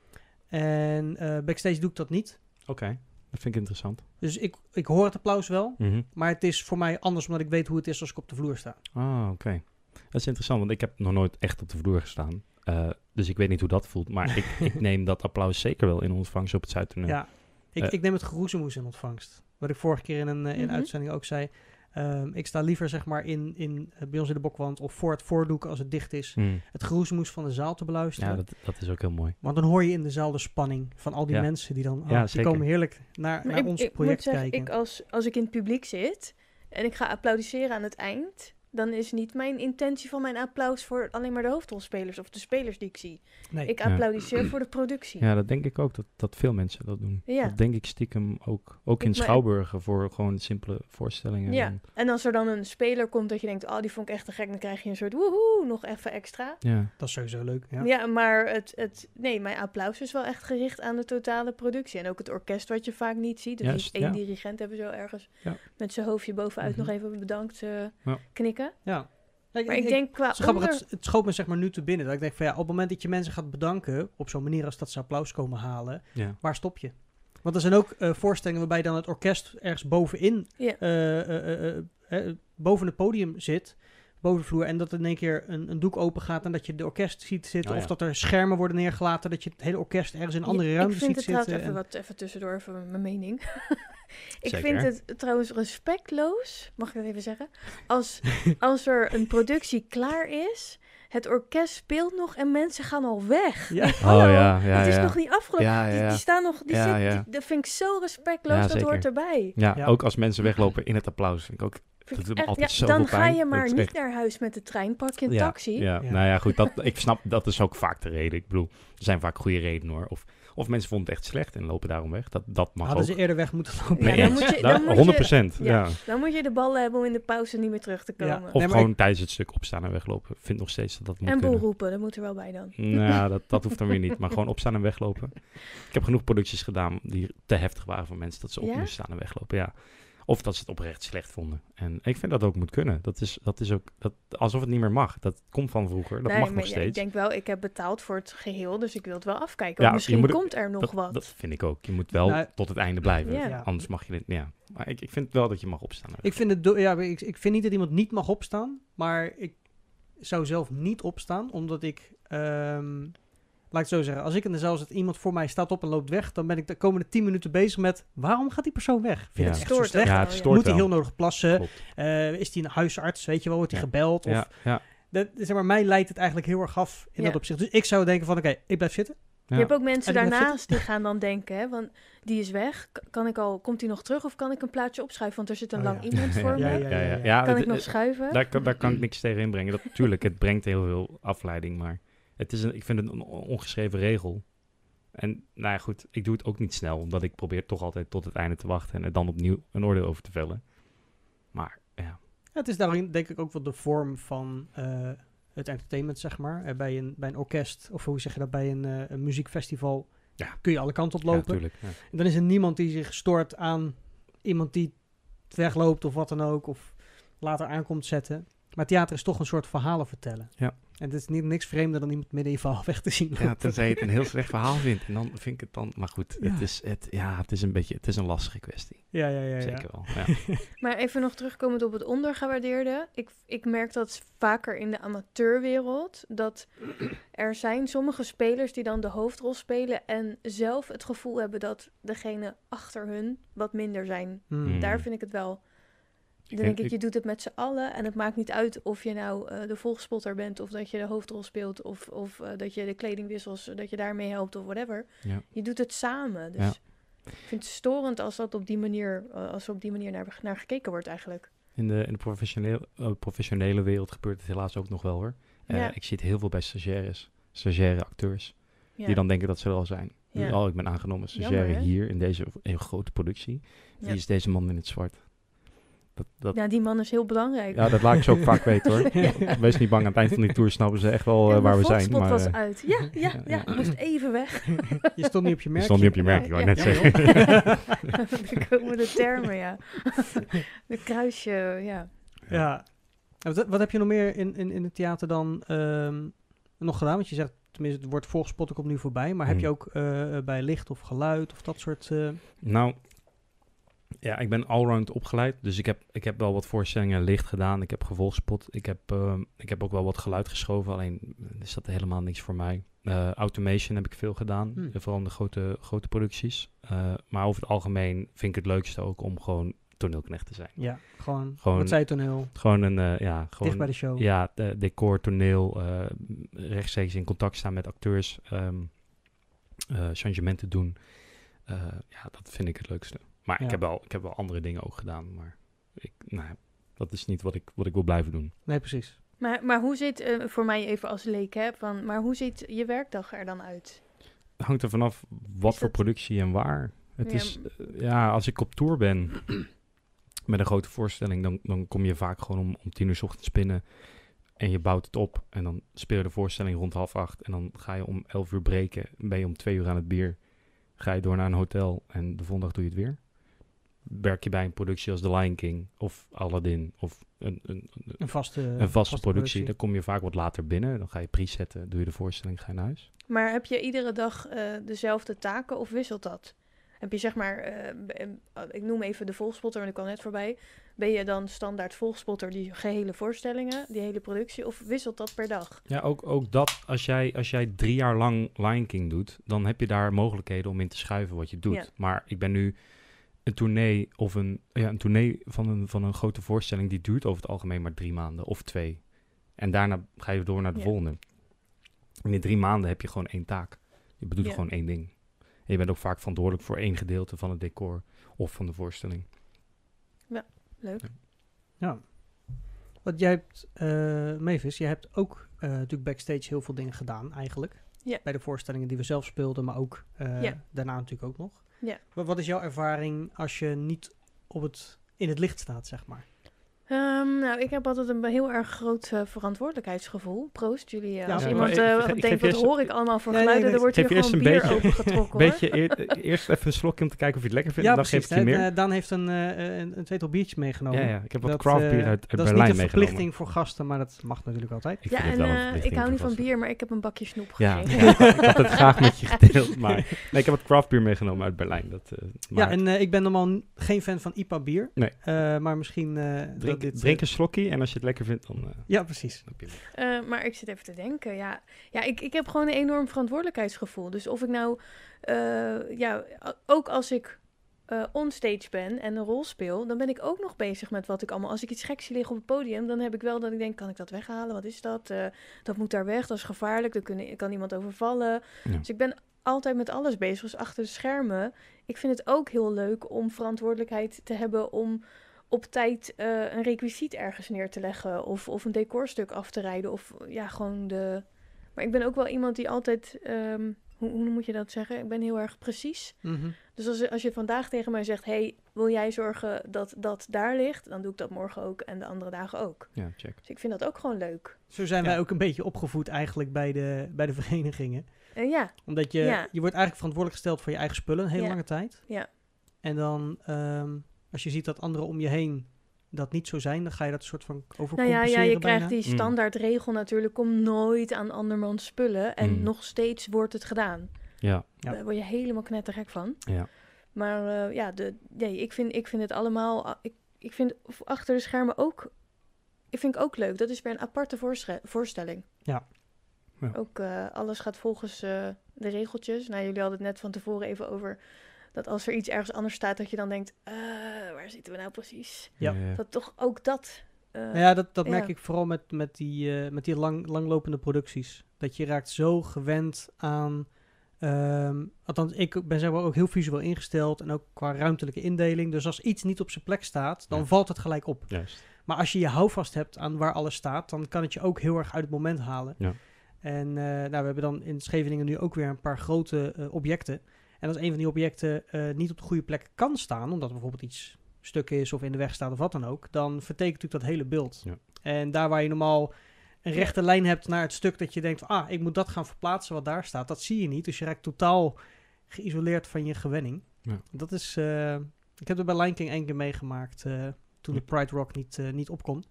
S2: En eh, backstage doe ik dat niet.
S4: Oké, dat vind ik interessant.
S2: Dus ik, ik hoor het applaus wel.
S4: Mhm.
S2: Maar het is voor mij anders omdat ik weet hoe het is als ik op de vloer sta.
S4: Ah, oké. Dat is interessant, want ik heb nog nooit echt op de vloer gestaan. Dus ik weet niet hoe dat voelt. Maar ik, ik neem dat applaus zeker wel in ontvangst op het Zuidtoneel.
S2: Ja, ik,
S4: Eh.
S2: ik neem het geroezemoes in ontvangst. Wat ik vorige keer in een, eh, in
S3: Mhm.
S2: uitzending ook zei. Ehm, ik sta liever zeg maar in, in, eh, bij ons in de bokwand of voor het voordoek als het dicht is.
S4: Mm.
S2: Het geroezemoes van de zaal te beluisteren.
S4: Ja, dat, dat is ook heel mooi.
S2: Want dan hoor je in de zaal de spanning van al die
S4: Ja.
S2: mensen die dan...
S4: Ja,
S2: oh, die komen heerlijk naar, naar
S3: ik,
S2: ons
S3: ik
S2: project
S3: moet zeggen,
S2: kijken.
S3: ik als, als ik in het publiek zit en ik ga applaudisseren aan het eind, dan is niet mijn intentie van mijn applaus voor alleen maar de hoofdrolspelers of de spelers die ik zie.
S2: nee.
S3: Ik
S4: Ja.
S3: applaudisseer voor de productie.
S4: Ja, dat denk ik ook dat, dat veel mensen dat doen.
S3: Ja.
S4: Dat denk ik stiekem ook. Ook in
S3: Ik- maar-
S4: Schouwburgen voor gewoon simpele voorstellingen.
S3: Ja,
S4: En-
S3: en als er dan een speler komt dat je denkt, oh, die vond ik echt te gek, dan krijg je een soort woehoe, nog even extra.
S4: ja.
S2: Dat is sowieso leuk. Ja.
S3: Ja, maar het, het, nee, mijn applaus is wel echt gericht aan de totale productie. En ook het orkest wat je vaak niet ziet. Dus
S4: Juist,
S3: één
S4: ja.
S3: dirigent hebben zo ergens
S4: Ja.
S3: met zijn hoofdje bovenuit
S2: Mhm.
S3: nog even bedankt eh,
S4: Ja.
S2: Ja.
S3: Maar ik denk qua
S2: Het
S3: onder...
S2: het, het schoot me zeg maar nu te binnen. Dat ik denk van ja, op het moment dat je mensen gaat bedanken, op zo'n manier als dat ze applaus komen halen,
S4: Ja.
S2: waar stop je? Want er zijn ook eh, voorstellingen waarbij dan het orkest ergens bovenin,
S3: Ja.
S2: eh, eh, eh, eh, eh, boven het podium zit, boven de vloer, en dat er in één keer een, een doek open gaat en dat je de orkest ziet zitten,
S4: Oh, ja.
S2: of dat er schermen worden neergelaten, dat je het hele orkest ergens in een andere
S3: Ja,
S2: ruimte
S3: Ik vind
S2: ziet
S3: het trouwens
S2: zitten.
S3: even,
S2: en-
S3: wat, even tussendoor, even mijn mening. ik
S4: Zeker.
S3: vind het trouwens respectloos, mag ik dat even zeggen? Als, als er een productie klaar is, het orkest speelt nog en mensen gaan al weg.
S2: Ja.
S4: Oh ja, ja,
S3: het is
S4: ja.
S3: nog niet afgelopen.
S4: Ja,
S3: Die,
S4: ja.
S3: die staan nog, die
S4: Ja,
S3: zit,
S4: ja.
S3: die- dat vind ik zo respectloos,
S4: Ja,
S3: dat
S4: zeker.
S3: hoort erbij.
S4: Ja,
S2: Ja.
S4: ook als mensen weglopen in het applaus. Vind ik ook,
S3: Vind
S4: dat
S3: ik
S4: doet me
S3: echt-
S4: altijd
S3: ja,
S4: zoveel
S3: dan ga je maar niet
S4: echt-
S3: naar huis met de trein, pak je een
S4: ja,
S3: taxi.
S4: Ja,
S2: Ja.
S4: nou ja, goed. Dat, ik snap, dat is ook vaak de reden. Ik bedoel, er zijn vaak goede redenen hoor. Of, of mensen vonden het echt slecht en lopen daarom weg. Dat, dat mag
S2: Hadden
S4: ook.
S2: ze eerder weg moeten lopen.
S3: Ja, dan moet je-
S4: Daar-
S3: dan moet je-
S4: 100 procent,
S3: ja.
S4: ja.
S3: Dan moet je de ballen hebben om in de pauze niet meer terug te
S2: Ja.
S3: komen.
S4: Of
S2: Nee,
S4: gewoon tijdens het stuk opstaan en weglopen. Ik vind nog steeds dat dat moet
S3: en boel
S4: kunnen.
S3: roepen, dat moet er wel bij dan.
S4: Nou, dat, dat hoeft dan weer niet. Maar gewoon opstaan en weglopen. Ik heb genoeg producties gedaan die te heftig waren voor mensen dat ze op
S3: Ja?
S4: moesten staan en weglopen. Ja. Of dat ze het oprecht slecht vonden. En ik vind dat ook moet kunnen. Dat is, dat is ook dat, alsof het niet meer mag. Dat komt van vroeger. Dat
S3: Nee,
S4: mag
S3: maar
S4: nog
S3: ja,
S4: steeds.
S3: Ik denk wel, ik heb betaald voor het geheel, dus ik wil het wel afkijken.
S4: Ja,
S3: misschien
S4: moet
S3: komt er nog
S4: dat,
S3: wat.
S4: dat vind ik ook. Je moet wel
S2: Nou,
S4: tot het einde blijven.
S3: Ja.
S2: Ja.
S4: Anders mag je dit. Ja. Maar ik, ik vind wel dat je mag opstaan.
S2: Ik vind, het do- ja, ik, ik vind niet dat iemand niet mag opstaan, maar ik zou zelf niet opstaan, omdat ik, ehm, laat ik het zo zeggen, als ik in de zaal zit, iemand voor mij staat op en loopt weg, dan ben ik de komende 10 minuten bezig met, waarom gaat die persoon weg? Vind
S4: Ja.
S3: het
S2: echt zo slecht?
S4: ja, het
S2: Moet hij heel nodig plassen? Eh, is hij een huisarts? Weet je wel, wordt hij
S4: Ja.
S2: gebeld? Of,
S4: Ja, ja.
S2: dat, zeg maar, mij leidt het eigenlijk heel erg af in
S3: Ja.
S2: dat opzicht. Dus ik zou denken van, oké, ik blijf zitten.
S4: Ja.
S3: Je hebt ook mensen daarnaast die gaan dan denken, hè, want die is weg. Kan ik al, komt hij nog terug of kan ik een plaatsje opschuiven? Want er zit een
S2: Oh,
S3: lang
S2: ja.
S3: iemand voor
S2: Ja,
S3: me.
S2: ja,
S4: ja, ja.
S2: ja.
S4: ja
S3: Kan ik nog schuiven?
S4: Daar, kan- daar kan ik niks tegen inbrengen. Dat, tuurlijk, het brengt heel veel afleiding, maar het is een, ik vind het een on- ongeschreven regel. En nou ja, goed, ik doe het ook niet snel, omdat ik probeer toch altijd tot het einde te wachten en er dan opnieuw een oordeel over te vellen. Maar ja,
S2: Het is daarin denk ik ook wel de vorm van eh, het entertainment, zeg maar. Eh, bij, een, bij een orkest, of hoe zeg je dat, bij een, eh, een muziekfestival
S4: Ja.
S2: kun je alle kanten op
S4: ja,
S2: lopen.
S4: Ja.
S2: en dan is er niemand die zich stoort aan iemand die wegloopt of wat dan ook, of later aankomt zetten. Maar theater is toch een soort verhalen vertellen.
S4: Ja.
S2: En het is niet, niks vreemder dan iemand midden in je verhaal weg te zien lopen.
S4: Ja, tenzij je het een heel slecht verhaal vindt. En dan vind ik het dan... Maar goed,
S2: Ja.
S4: het, is, het, ja, het is een beetje... Het is een lastige kwestie.
S2: ja, ja, ja. ja.
S4: Zeker wel. Ja.
S3: Maar even nog terugkomend op het ondergewaardeerde. Ik, ik merk dat vaker in de amateurwereld. Dat er zijn sommige spelers die dan de hoofdrol spelen. En zelf het gevoel hebben dat degene achter hun wat minder zijn.
S2: Hmm.
S4: Mm.
S3: Daar vind ik het wel. Dan
S4: denk-
S3: ik,
S4: ik-
S3: je doet het met z'n allen. En het maakt niet uit of je nou eh, de volgspotter bent. Of dat je de hoofdrol speelt. Of, of eh, dat je de kledingwissels, dat je daarmee helpt of whatever.
S4: Ja.
S3: Je doet het samen. Dus
S4: Ja.
S3: ik vind het storend als dat op die manier, eh, als er op die manier naar, naar gekeken wordt eigenlijk.
S4: In de, in de professionele, professionele wereld gebeurt het helaas ook nog wel hoor.
S3: Ja.
S4: Ik zie het heel veel bij stagiaires, stagiaire acteurs, die dan denken dat ze al zijn.
S3: Ja.
S4: Oh, ik ben aangenomen stagiaire
S3: Jammer,
S4: hier in deze grote productie. Wie is deze man in het zwart? Dat, dat,
S3: Ja, die man is heel belangrijk.
S4: ja, dat laat ik ze ook vaak weten hoor.
S2: Ja.
S4: Wees niet bang, aan het eind van die tour snappen ze echt wel eh, waar we zijn. Maar
S3: was
S4: eh,
S3: uit. Ja, ja,
S4: ja,
S3: ja.
S4: ja.
S3: Moest even weg.
S2: Je stond niet op je
S4: je
S2: merk.
S4: stond niet op je merk, ik wou
S3: Ja,
S4: net
S3: ja.
S4: zeggen.
S3: Er komen de termen, ja. De kruisje, ja.
S2: Ja. Wat, wat heb je nog meer in, in, in het theater dan ehm, nog gedaan? Want je zegt, tenminste, het woord volgspot komt nu voorbij. Maar heb je
S4: Hmm.
S2: ook eh, bij licht of geluid of dat soort... eh,
S4: Nou, ja, ik ben allround opgeleid. Dus ik heb, ik heb wel wat voorstellingen licht gedaan. Ik heb gevolgspot. Ik heb, ehm, ik heb ook wel wat geluid geschoven. Alleen is dat helemaal niks voor mij. Eh, automation heb ik veel gedaan.
S2: Hmm.
S4: Vooral in de grote, grote producties. Eh, maar over het algemeen vind ik het leukste ook om gewoon toneelknecht te zijn.
S2: ja, gewoon,
S4: Gewoon-
S2: wat zei toneel,
S4: Gewoon een, eh, ja, gewoon...
S2: dicht bij de show.
S4: Ja, de- decor, toneel, rechtstreeks in contact staan met acteurs, ehm eh, changementen doen. Ja, dat vind ik het leukste. Maar
S2: Ja.
S4: ik, heb wel, ik heb wel andere dingen ook gedaan, maar ik, nou, ja, dat is niet wat ik, wat ik wil blijven doen.
S2: Nee, precies.
S3: Maar, maar hoe ziet, eh, voor mij even als leek, hè, van, maar hoe ziet je werkdag er dan uit?
S4: Het hangt er vanaf wat voor productie en waar. Het
S3: Ja,
S4: is, eh, ja, als ik op tour ben met een grote voorstelling, dan, dan kom je vaak gewoon om, om tien uur 's ochtends binnen en je bouwt het op. En dan speel je de voorstelling rond half acht en dan ga je om elf uur breken, ben je om twee uur aan het bier, ga je door naar een hotel en de volgende dag doe je het weer. Werk je bij een productie als The Lion King of Aladdin of een, een, een,
S2: Een vaste,
S4: een vaste productie, dan kom je vaak wat later binnen. Dan ga je presetten, doe je de voorstelling, ga je naar huis.
S3: Maar heb je iedere dag eh, dezelfde taken of wisselt dat? Heb je zeg maar, eh, eh, ik noem even de volgspotter, want ik kwam net voorbij. Ben je dan standaard volgspotter die gehele voorstellingen, die hele productie, of wisselt dat per dag?
S4: Ja, ook, ook dat, als jij, als jij drie jaar lang Lion King doet, dan heb je daar mogelijkheden om in te schuiven wat je doet.
S3: Ja.
S4: Maar ik ben nu een tournee of een, ja, een tournee van een, van een grote voorstelling, die duurt over het algemeen maar drie maanden of twee. En daarna ga je door naar de
S3: Ja.
S4: volgende. In die drie maanden heb je gewoon één taak. Je bedoelt
S3: Ja.
S4: gewoon één ding. En je bent ook vaak verantwoordelijk voor één gedeelte van het decor of van de voorstelling.
S3: Leuk.
S2: Ja. Want jij hebt, eh Mavis, jij hebt ook eh, natuurlijk backstage heel veel dingen gedaan eigenlijk.
S3: Ja.
S2: Bij de voorstellingen die we zelf speelden, maar ook eh,
S3: Ja.
S2: daarna natuurlijk ook nog.
S3: Ja.
S2: Wat, wat is jouw ervaring als je niet op het, in het licht staat, zeg maar?
S3: Ehm, nou, ik heb altijd een heel erg groot eh, verantwoordelijkheidsgevoel. Proost, jullie. eh,
S2: Ja,
S3: als iemand
S4: ik-
S3: eh,
S4: ik- ik
S3: denkt, wat
S4: eerst-
S3: hoor ik allemaal voor geluiden?
S2: nee,
S3: er wordt hier gewoon
S4: een
S3: bier
S4: beetje-
S3: opengetrokken, hoor.
S4: Beetje eer- eerst even een slokje om te kijken of je het lekker vindt.
S2: Ja,
S4: en dan
S2: precies.
S4: geef ik je meer.
S2: Daan heeft een, eh, een, een tweetal biertjes meegenomen.
S4: ja, ja, ik heb wat craft bier uit, uit
S2: dat is
S4: Berlijn
S2: niet een
S4: meegenomen.
S2: verplichting voor gasten, maar dat mag natuurlijk altijd.
S4: Ik
S3: ja, en ik hou niet van bier, maar ik heb een bakje snoep
S4: ja, ik had het graag met je gedeeld, maar nee, ik heb wat craft bier meegenomen uit Berlijn. Dat, eh,
S2: Ja, en ik ben normaal geen fan van IPA bier.
S4: Nee.
S2: Eh, maar misschien... dat
S4: drink,
S2: dit, eh,
S4: drink een slokje en als je het lekker vindt, dan... eh,
S2: Ja, precies.
S3: Eh, maar ik zit even te denken. Ja, ja ik, ik heb gewoon een enorm verantwoordelijkheidsgevoel. Dus of ik nou, eh, ja, ook als ik eh onstage ben en een rol speel, dan ben ik ook nog bezig met wat ik allemaal. Als ik iets geks zie liggen op het podium, dan heb ik wel dat ik denk: kan ik dat weghalen? Wat is dat? Eh, dat moet daar weg. Dat is gevaarlijk. Daar kunnen, kan iemand overvallen.
S4: Ja.
S3: Dus ik ben altijd met alles bezig. Dus achter de schermen. Ik vind het ook heel leuk om verantwoordelijkheid te hebben om op tijd eh, een requisiet ergens neer te leggen. Of, of een decorstuk af te rijden. Of ja, gewoon de. Maar ik ben ook wel iemand die altijd. ehm, hoe, hoe moet je dat zeggen? Ik ben heel erg precies.
S2: Mhm.
S3: Dus als, als je vandaag tegen mij zegt: hey, wil jij zorgen dat dat daar ligt? Dan doe ik dat morgen ook en de andere dagen ook.
S4: Ja, check.
S3: Dus ik vind dat ook gewoon leuk.
S2: Zo zijn
S4: Ja.
S2: wij ook een beetje opgevoed eigenlijk bij de, bij de verenigingen.
S3: En ja,
S2: Omdat je,
S3: Ja.
S2: je wordt eigenlijk verantwoordelijk gesteld voor je eigen spullen een hele
S3: Ja.
S2: lange tijd.
S3: Ja.
S2: En dan, ehm, als je ziet dat anderen om je heen dat niet zo zijn, dan ga je dat soort van
S3: nou
S2: overcompenseren
S3: ja, ja, je
S2: bijna.
S3: krijgt die
S4: Mm.
S3: standaardregel natuurlijk om nooit aan andermans spullen. En
S4: Mm.
S3: nog steeds wordt het gedaan.
S4: Ja,
S2: Ja.
S3: Daar word je helemaal knettergek van.
S4: ja.
S3: Maar eh, ja, de, nee, ik, vind, ik vind het allemaal. ah, Ik, ik vind achter de schermen ook. Ik vind ik ook leuk. Dat is weer een aparte voorstelling.
S2: Ja.
S4: Ja.
S3: Ook eh, alles gaat volgens eh, de regeltjes. Nou, jullie hadden het net van tevoren even over. Dat als er iets ergens anders staat, dat je dan denkt: eh, waar zitten we nou precies?
S2: Ja.
S3: Dat toch ook dat. eh,
S2: Nou ja, dat, dat merk
S3: Ja.
S2: ik vooral met, met die, eh, met die lang, langlopende producties. Dat je raakt zo gewend aan... ehm, althans, ik ben zeg maar ook heel visueel ingesteld en ook qua ruimtelijke indeling. Dus als iets niet op zijn plek staat, dan
S4: Ja.
S2: valt het gelijk op.
S4: Juist.
S2: Maar als je je houvast hebt aan waar alles staat, dan kan het je ook heel erg uit het moment halen.
S4: Ja.
S2: En eh, nou, we hebben dan in Scheveningen nu ook weer een paar grote objecten. En als een van die objecten eh, niet op de goede plek kan staan, omdat er bijvoorbeeld iets stuk is of in de weg staat of wat dan ook, dan vertekent natuurlijk dat hele beeld.
S4: Ja.
S2: En daar waar je normaal een rechte lijn hebt naar het stuk dat je denkt, ah, ik moet dat gaan verplaatsen wat daar staat, dat zie je niet. Dus je raakt totaal geïsoleerd van je gewenning.
S4: Ja.
S2: Dat is, eh, ik heb het bij Lion King één keer meegemaakt eh, toen de Pride Rock niet, eh, niet op kon.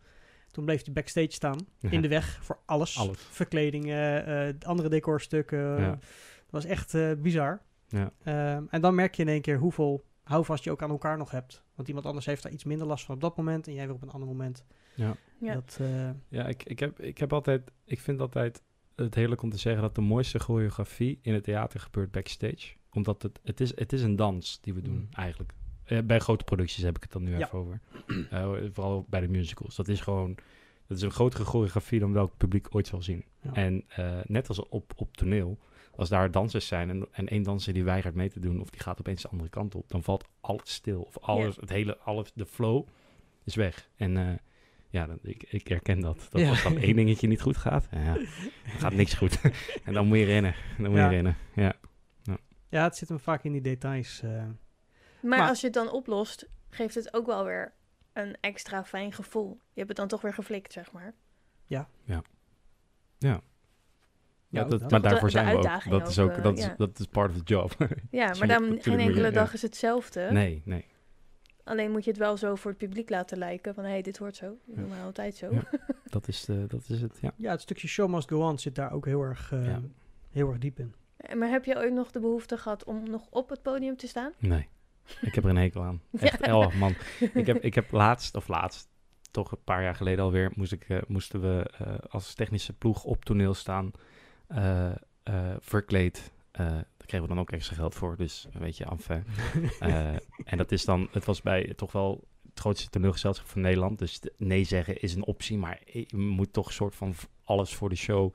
S2: Toen bleef hij backstage staan, in de weg voor alles.
S4: Alles.
S2: Verkledingen, andere decorstukken. Dat was echt bizar.
S4: Ja.
S2: Ehm, en dan merk je in één keer hoeveel houvast je ook aan elkaar nog hebt. Want iemand anders heeft daar iets minder last van op dat moment en jij weer op een ander moment.
S3: ja.
S2: Dat, eh,
S4: Ja, ik, ik, heb, ik heb altijd, ik vind altijd het heerlijk om te zeggen dat de mooiste choreografie in het theater gebeurt backstage. Omdat het, het, is, het is een dans die we doen
S2: Mm.
S4: eigenlijk. Eh, bij grote producties heb ik het dan nu
S2: Ja.
S4: even over. Eh, vooral bij de musicals. Dat is gewoon, dat is een grotere choreografie dan welk publiek ooit zal zien.
S2: Ja.
S4: En eh, net als op, op toneel, als daar dansers zijn en, en één danser die weigert mee te doen of die gaat opeens de andere kant op, dan valt alles stil. Of alles, het hele, alles, de flow is weg. En eh, ja, dan, ik, ik herken dat. Dat
S2: Ja.
S4: als dan één dingetje niet goed gaat, ja, dan gaat niks goed. en dan moet je rennen. Dan moet
S2: Ja.
S4: je rennen. Ja.
S2: ja, het zit hem vaak in die details. eh.
S3: Maar,
S2: Maar-
S3: als je het dan oplost, geeft het ook wel weer een extra fijn gevoel. Je hebt het dan toch weer geflikt, zeg maar.
S2: Ja,
S4: dat,
S2: dat.
S4: maar daarvoor
S3: de
S4: zijn we ook. Dat is
S3: ook,
S4: ook,
S3: eh,
S4: dat, is,
S3: ja.
S4: dat is part of the job.
S3: Ja, maar dan geen
S4: je-
S3: enkele
S4: ja.
S3: dag is hetzelfde.
S4: nee, nee.
S3: Alleen moet je het wel zo voor het publiek laten lijken. Van, hé, hey, dit hoort zo. Dat doen we altijd zo.
S4: Ja. Dat is, de, dat is het, ja.
S2: Ja, het stukje show must go on zit daar ook heel erg, eh,
S4: Ja.
S2: heel erg diep in.
S3: Eh, Maar heb je ooit nog de behoefte gehad om nog op het podium te staan?
S4: Nee. Ik heb er een hekel aan. Echt,
S3: Ja.
S4: oh man. Ik heb, ik heb laatst, of laatst, toch een paar jaar geleden alweer, moest ik, eh, moesten we eh, als technische ploeg op toneel staan, eh, eh, verkleed. Eh, daar kregen we dan ook extra geld voor, dus weet je, af. Eh, en dat is dan, het was bij toch wel het grootste toneelgezelschap van Nederland. Dus nee zeggen is een optie, maar je moet toch een soort van alles voor de show.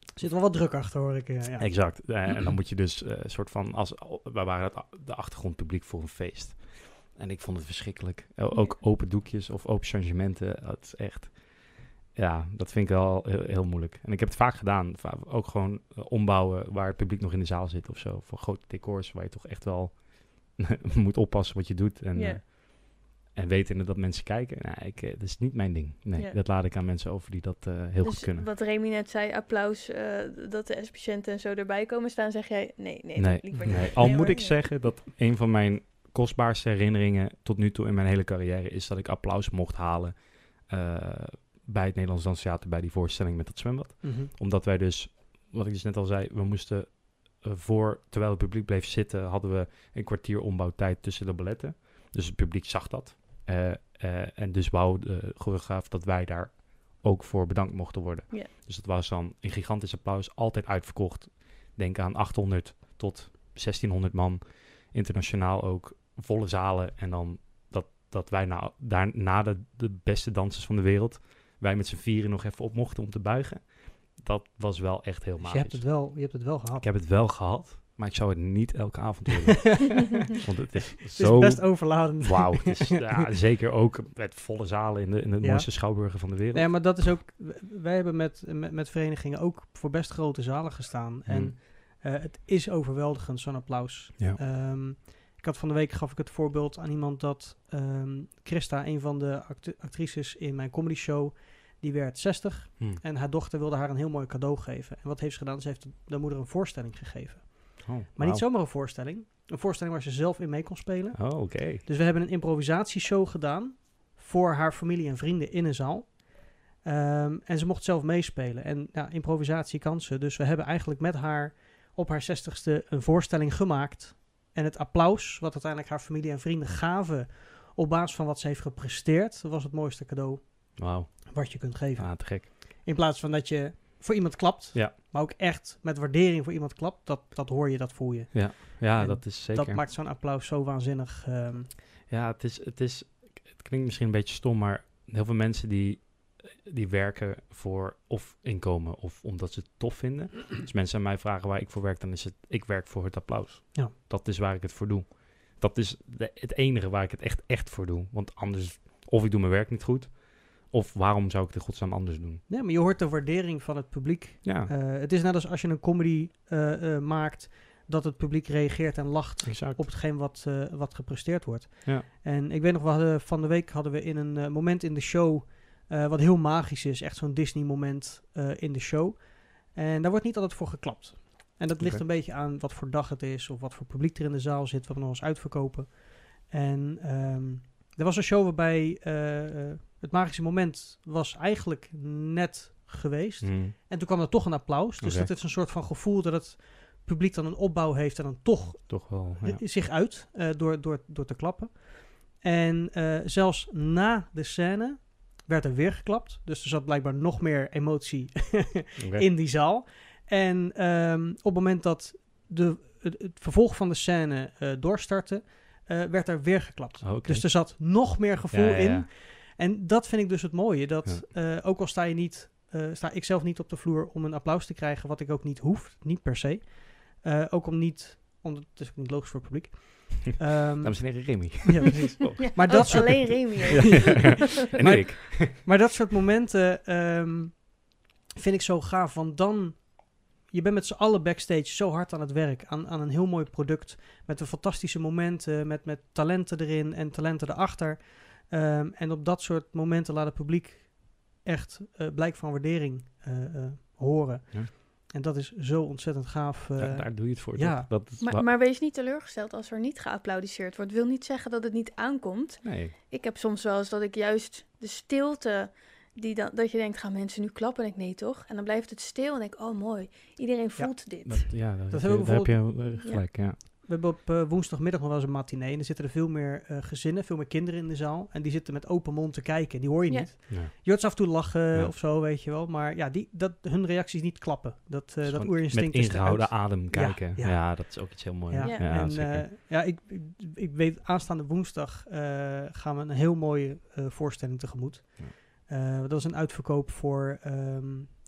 S2: Er zit wel wat druk achter, hoor ik. eh, ja.
S4: Exact. Eh, en dan moet je dus een soort van, als, we waren het, de achtergrondpubliek voor een feest. En ik vond het verschrikkelijk. Ook open doekjes of open changementen. Dat is echt, ja, dat vind ik wel heel, heel moeilijk. En ik heb het vaak gedaan. Ook gewoon eh, ombouwen waar het publiek nog in de zaal zit of zo. Voor grote decors waar je toch echt wel moet oppassen wat je doet. En, eh, en wetende dat mensen kijken, nou, ik, eh, dat is niet mijn ding. Nee, dat laat ik aan mensen over die dat heel
S3: dus
S4: goed kunnen.
S3: wat Remy net zei, applaus dat de S-patiënten en zo erbij komen staan, zeg jij nee, nee,
S4: Nee,
S3: liever
S4: nee.
S3: niet.
S4: Al
S3: Nee,
S4: moet
S3: hoor,
S4: ik zeggen dat een van mijn kostbaarste herinneringen tot nu toe in mijn hele carrière is dat ik applaus mocht halen bij het Nederlands Danstheater bij die voorstelling met dat zwembad.
S2: Mhm.
S4: Omdat wij dus, wat ik dus net al zei, we moesten eh, voor, terwijl het publiek bleef zitten, hadden we een kwartier ombouwtijd tussen de balletten. Dus het publiek zag dat. Eh, eh, en dus wou de choreograaf dat wij daar ook voor bedankt mochten worden. Dus dat was dan een gigantisch applaus, altijd uitverkocht. Denk aan 800 tot 1600 man, internationaal ook, volle zalen. En dan dat, dat wij na, daarna de, de beste dansers van de wereld, wij met z'n vieren nog even op mochten om te buigen. Dat was wel echt heel
S2: Dus
S4: magisch.
S2: je hebt het wel, je hebt het wel gehad.
S4: Ik heb het wel gehad, maar ik zou het niet elke avond willen. Want het is
S2: Het is
S4: zo...
S2: best overladen.
S4: Wauw, het is ja, zeker ook met volle zalen in de, in de
S2: Ja.
S4: mooiste schouwburgen van de wereld.
S2: Nee, maar dat is ook. Wij hebben met, met, met verenigingen ook voor best grote zalen gestaan. En
S4: Mm.
S2: eh, het is overweldigend, zo'n applaus.
S4: Ja.
S2: Ehm, ik had van de week gaf ik het voorbeeld aan iemand dat ehm, Christa, een van de actrices in mijn comedy show, die werd 60
S4: Hm.
S2: en haar dochter wilde haar een heel mooi cadeau geven. En wat heeft ze gedaan? Ze heeft de moeder een voorstelling gegeven.
S4: Oh,
S2: Maar niet zomaar een voorstelling. Een voorstelling waar ze zelf in mee kon spelen.
S4: Oh, oké.
S2: Dus we hebben een improvisatieshow gedaan voor haar familie en vrienden in een zaal. Ehm, en ze mocht zelf meespelen. En ja, improvisatie kan ze. Dus we hebben eigenlijk met haar op haar zestigste een voorstelling gemaakt. En het applaus, wat uiteindelijk haar familie en vrienden gaven op basis van wat ze heeft gepresteerd, dat was het mooiste cadeau
S4: Wauw,
S2: wat je kunt geven.
S4: ah, te gek.
S2: In plaats van dat je voor iemand klapt,
S4: Ja.
S2: maar ook echt met waardering voor iemand klapt, dat, dat hoor je, dat voel je.
S4: Ja,
S2: En
S4: dat is zeker.
S2: Dat maakt zo'n applaus zo waanzinnig. ehm,
S4: Ja, het is, het is, het klinkt misschien een beetje stom, maar heel veel mensen die, die werken voor of inkomen of omdat ze het tof vinden. Als mensen aan mij vragen waar ik voor werk, dan is het, ik werk voor het applaus.
S2: Ja.
S4: Dat is waar ik het voor doe. Dat is de- het enige waar ik het echt, echt voor doe. Want anders, of ik doe mijn werk niet goed, of waarom zou ik het godsnaam anders doen?
S2: Ja, maar je hoort de waardering van het publiek.
S4: Ja,
S2: Eh, het is net als als je een comedy eh, eh, maakt, dat het publiek reageert en lacht
S4: exact.
S2: op hetgeen wat, wat gepresteerd wordt.
S4: Ja.
S2: En ik weet nog, we hadden, van de week hadden we in een moment in de show, wat heel magisch is, echt zo'n Disney moment eh, in de show. En daar wordt niet altijd voor geklapt. En dat ligt een beetje aan wat voor dag het is, of wat voor publiek er in de zaal zit, wat we nog eens uitverkopen. En ehm, er was een show waarbij het magische moment was eigenlijk net geweest.
S4: Hm.
S2: En toen kwam er toch een applaus. Dus
S4: Oké.
S2: dat is een soort van gevoel dat het publiek dan een opbouw heeft en dan toch
S4: Toch wel, ja.
S2: zich uit eh, door, door, door te klappen. En eh, zelfs na de scène werd er weer geklapt. Dus er zat blijkbaar nog meer emotie in die zaal. En ehm, op het moment dat de, het, het vervolg van de scène eh, doorstartte, werd er weer geklapt. Dus er zat nog meer gevoel
S4: Ja, ja,
S2: in. En dat vind ik dus het mooie. Dat eh, ook al sta je niet, eh, sta ik zelf niet op de vloer om een applaus te krijgen, wat ik ook niet hoef, niet per se. Eh, ook om niet, om, het is ook niet logisch voor het publiek. Ehm,
S4: Dames en heren, Remy.
S2: ja, precies.
S3: Ja,
S2: Maar dat
S3: ook
S2: soort-
S3: alleen Remy.
S4: en
S2: Maar-
S4: ik.
S2: Maar dat soort momenten ehm, vind ik zo gaaf. Want dan, je bent met z'n allen backstage zo hard aan het werk. Aan, aan een heel mooi product. Met een fantastische momenten. Met, met talenten erin en talenten erachter. Ehm, en op dat soort momenten laat het publiek echt eh, blijk van waardering eh, eh, horen.
S4: Ja.
S2: En dat is zo ontzettend gaaf. eh,
S4: Daar, daar doe je het voor,
S2: ja.
S4: Dat
S3: Maar, maar wees niet teleurgesteld als er niet geapplaudiseerd wordt. Wil niet zeggen dat het niet aankomt.
S4: nee.
S3: Ik heb soms wel eens dat ik juist de stilte, die dan, dat je denkt, gaan mensen nu klappen? En ik, nee toch? En dan blijft het stil en denk ik, oh mooi, iedereen voelt dit.
S4: Dat, ja, dat,
S2: Dat
S4: heb, je,
S2: we
S4: daar heb je gelijk, ja.
S2: We hebben op eh, woensdagmiddag nog wel eens een matinee. En er zitten er veel meer eh, gezinnen, veel meer kinderen in de zaal. En die zitten met open mond te kijken. Die hoor je
S3: Ja.
S2: niet.
S4: ja.
S2: Je hoort ze af en toe lachen
S4: Ja.
S2: of zo, weet je wel. Maar ja, die, dat, hun reacties niet klappen. Dat, eh dat oerinstinct
S4: Met
S2: is
S4: ingehouden adem kijken.
S2: ja.
S4: Ja, dat is ook iets heel moois.
S2: Ja,
S3: Ja.
S2: en eh, ja, ik, ik, ik weet, aanstaande woensdag eh, gaan we een heel mooie eh, voorstelling tegemoet.
S4: Ja.
S2: Eh, dat is een uitverkoop voor ehm,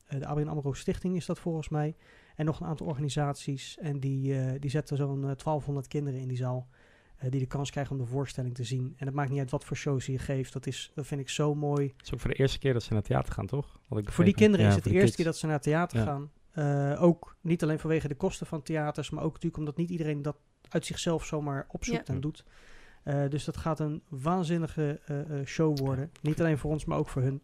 S2: eh, de ABN AMRO Stichting is dat volgens mij. En nog een aantal organisaties. En die, eh, die zetten zo'n eh, 1200 kinderen in die zaal. eh, die de kans krijgen om de voorstelling te zien. En het maakt niet uit wat voor shows je geeft. Dat, is, dat vind ik zo mooi.
S4: Het is ook voor de eerste keer dat ze naar het theater gaan, toch? Ik
S2: Voor die kinderen
S4: Ja,
S2: is het de eerste
S4: kids.
S2: keer dat ze naar het theater
S4: Ja.
S2: gaan. Eh, ook niet alleen vanwege de kosten van theaters, maar ook natuurlijk omdat niet iedereen dat uit zichzelf zomaar opzoekt
S4: Ja.
S2: en doet. Eh, dus dat gaat een waanzinnige eh, eh, show worden. Niet alleen voor ons, maar ook voor hun.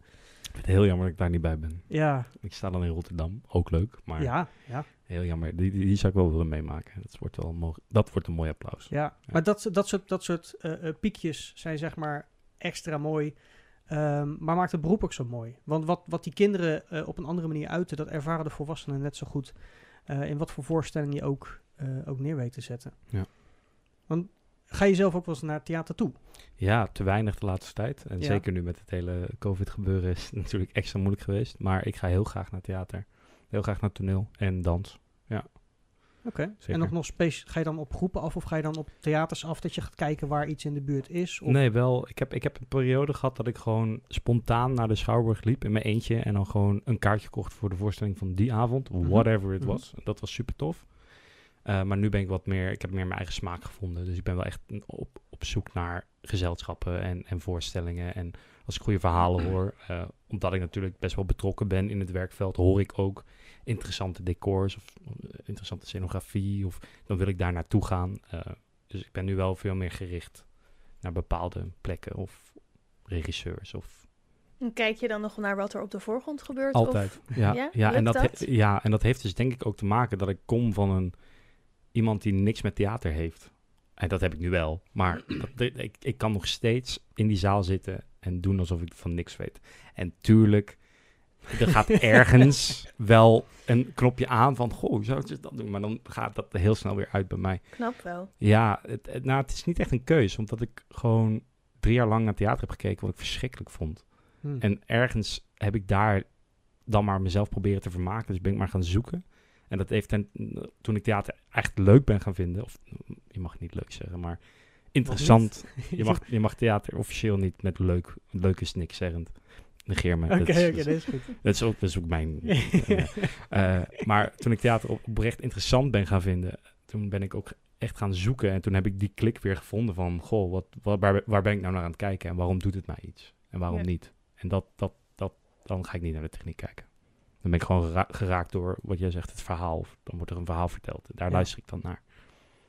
S4: Ik vind het heel jammer dat ik daar niet bij ben.
S2: Ja,
S4: Ik sta dan in Rotterdam, ook leuk, maar
S2: ja, ja,
S4: heel jammer. Die, die, die zou ik wel willen meemaken. Dat wordt, wel mo- dat wordt een mooi applaus.
S2: ja. Maar dat, dat soort, dat soort eh, eh, piekjes zijn zeg maar extra mooi. Ehm, maar maakt het beroep ook zo mooi. Want wat, wat die kinderen eh, op een andere manier uiten, dat ervaren de volwassenen net zo goed. in wat voor voorstelling je ook, ook neer weet te zetten.
S4: Ja.
S2: Want ga je zelf ook wel eens naar het theater toe?
S4: Ja, te weinig de laatste tijd. En
S2: Ja.
S4: zeker nu met het hele COVID-gebeuren is het natuurlijk extra moeilijk geweest. Maar ik ga heel graag naar theater. Heel graag naar toneel en dans.
S2: Oké.
S4: Zeker.
S2: En nog, nog ga je dan op groepen af of ga je dan op theaters af dat je gaat kijken waar iets in de buurt is? Of?
S4: Nee, wel. Ik heb, ik heb een periode gehad dat ik gewoon spontaan naar de Schouwburg liep in mijn eentje. En dan gewoon een kaartje kocht voor de voorstelling van die avond.
S2: Mhm.
S4: Whatever it
S2: Mhm.
S4: was. Dat was super tof. Eh, maar nu ben ik wat meer, ik heb meer mijn eigen smaak gevonden. Dus ik ben wel echt op, op zoek naar gezelschappen en, en voorstellingen. En als ik goede verhalen hoor, eh, omdat ik natuurlijk best wel betrokken ben in het werkveld, hoor ik ook interessante decors of eh, interessante scenografie. Of dan wil ik daar naartoe gaan. Dus ik ben nu wel veel meer gericht naar bepaalde plekken of regisseurs of
S3: En Kijk je dan nog naar wat er op de voorgrond gebeurt?
S4: altijd.
S3: Of,
S4: ja,
S3: ja?
S4: ja, en
S3: Lukt
S4: dat, he-
S3: dat?
S4: ja, en dat heeft dus denk ik ook te maken dat ik kom van een iemand die niks met theater heeft. En dat heb ik nu wel. Maar dat, ik, ik kan nog steeds in die zaal zitten en doen alsof ik van niks weet. En tuurlijk, er gaat ergens wel een knopje aan van, goh, hoe zou ik dat doen? Maar dan gaat dat heel snel weer uit bij mij.
S3: knap wel.
S4: Ja, het, het- nou, het is niet echt een keus, omdat ik gewoon drie jaar lang naar theater heb gekeken, wat ik verschrikkelijk vond.
S2: Hm.
S4: En ergens heb ik daar dan maar mezelf proberen te vermaken, dus ben ik maar gaan zoeken. En dat heeft ten, toen ik theater echt leuk ben gaan vinden, of je mag niet leuk zeggen, maar interessant. Je mag, je mag theater officieel niet met leuk, leuk is niks zeggend. Negeer me.
S2: Oké,
S4: Dat
S2: oké,
S4: is-
S2: dat is goed.
S4: dat is ook, dat is ook mijn. eh, maar toen ik theater op- oprecht interessant ben gaan vinden, toen ben ik ook echt gaan zoeken. En toen heb ik die klik weer gevonden van, goh, wat, wat, waar, waar ben ik nou naar aan het kijken? En waarom doet het mij iets? En waarom
S3: Ja.
S4: niet? En dat, dat, dat, dan ga ik niet naar de techniek kijken. Dan ben ik gewoon gera- geraakt door wat jij zegt, het verhaal. Dan wordt er een verhaal verteld. Daar
S2: Ja.
S4: luister ik dan naar.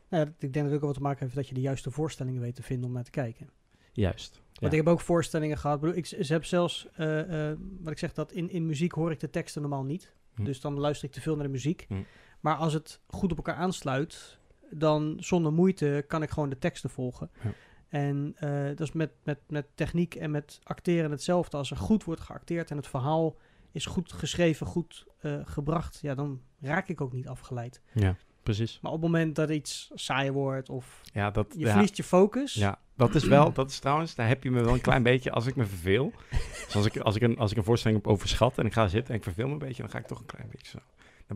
S2: Nou, ik denk dat het ook wel wat te maken heeft dat je de juiste voorstellingen weet te vinden om naar te kijken.
S4: Juist.
S2: Want
S4: Ja.
S2: ik heb ook voorstellingen gehad. Ik bedoel, Ik, ze heb zelfs, eh, eh, wat ik zeg, dat in, in muziek hoor ik de teksten normaal niet.
S4: Hm.
S2: Dus dan luister ik te veel naar de muziek.
S4: Hm.
S2: Maar als het goed op elkaar aansluit, dan zonder moeite kan ik gewoon de teksten volgen.
S4: Ja.
S2: En eh, dat is met, met, met techniek en met acteren hetzelfde. Als er goed wordt geacteerd en het verhaal is goed geschreven, goed eh, gebracht, ja, dan raak ik ook niet afgeleid.
S4: ja, precies.
S2: Maar op het moment dat iets saai wordt of
S4: Ja, dat,
S2: je
S4: ja.
S2: verliest je focus,
S4: Ja, dat is wel, dat is trouwens, daar heb je me wel een klein beetje als ik me verveel. Dus als ik, als ik, een, als ik een voorstelling heb overschat en ik ga zitten en ik verveel me een beetje, dan ga ik toch een klein beetje zo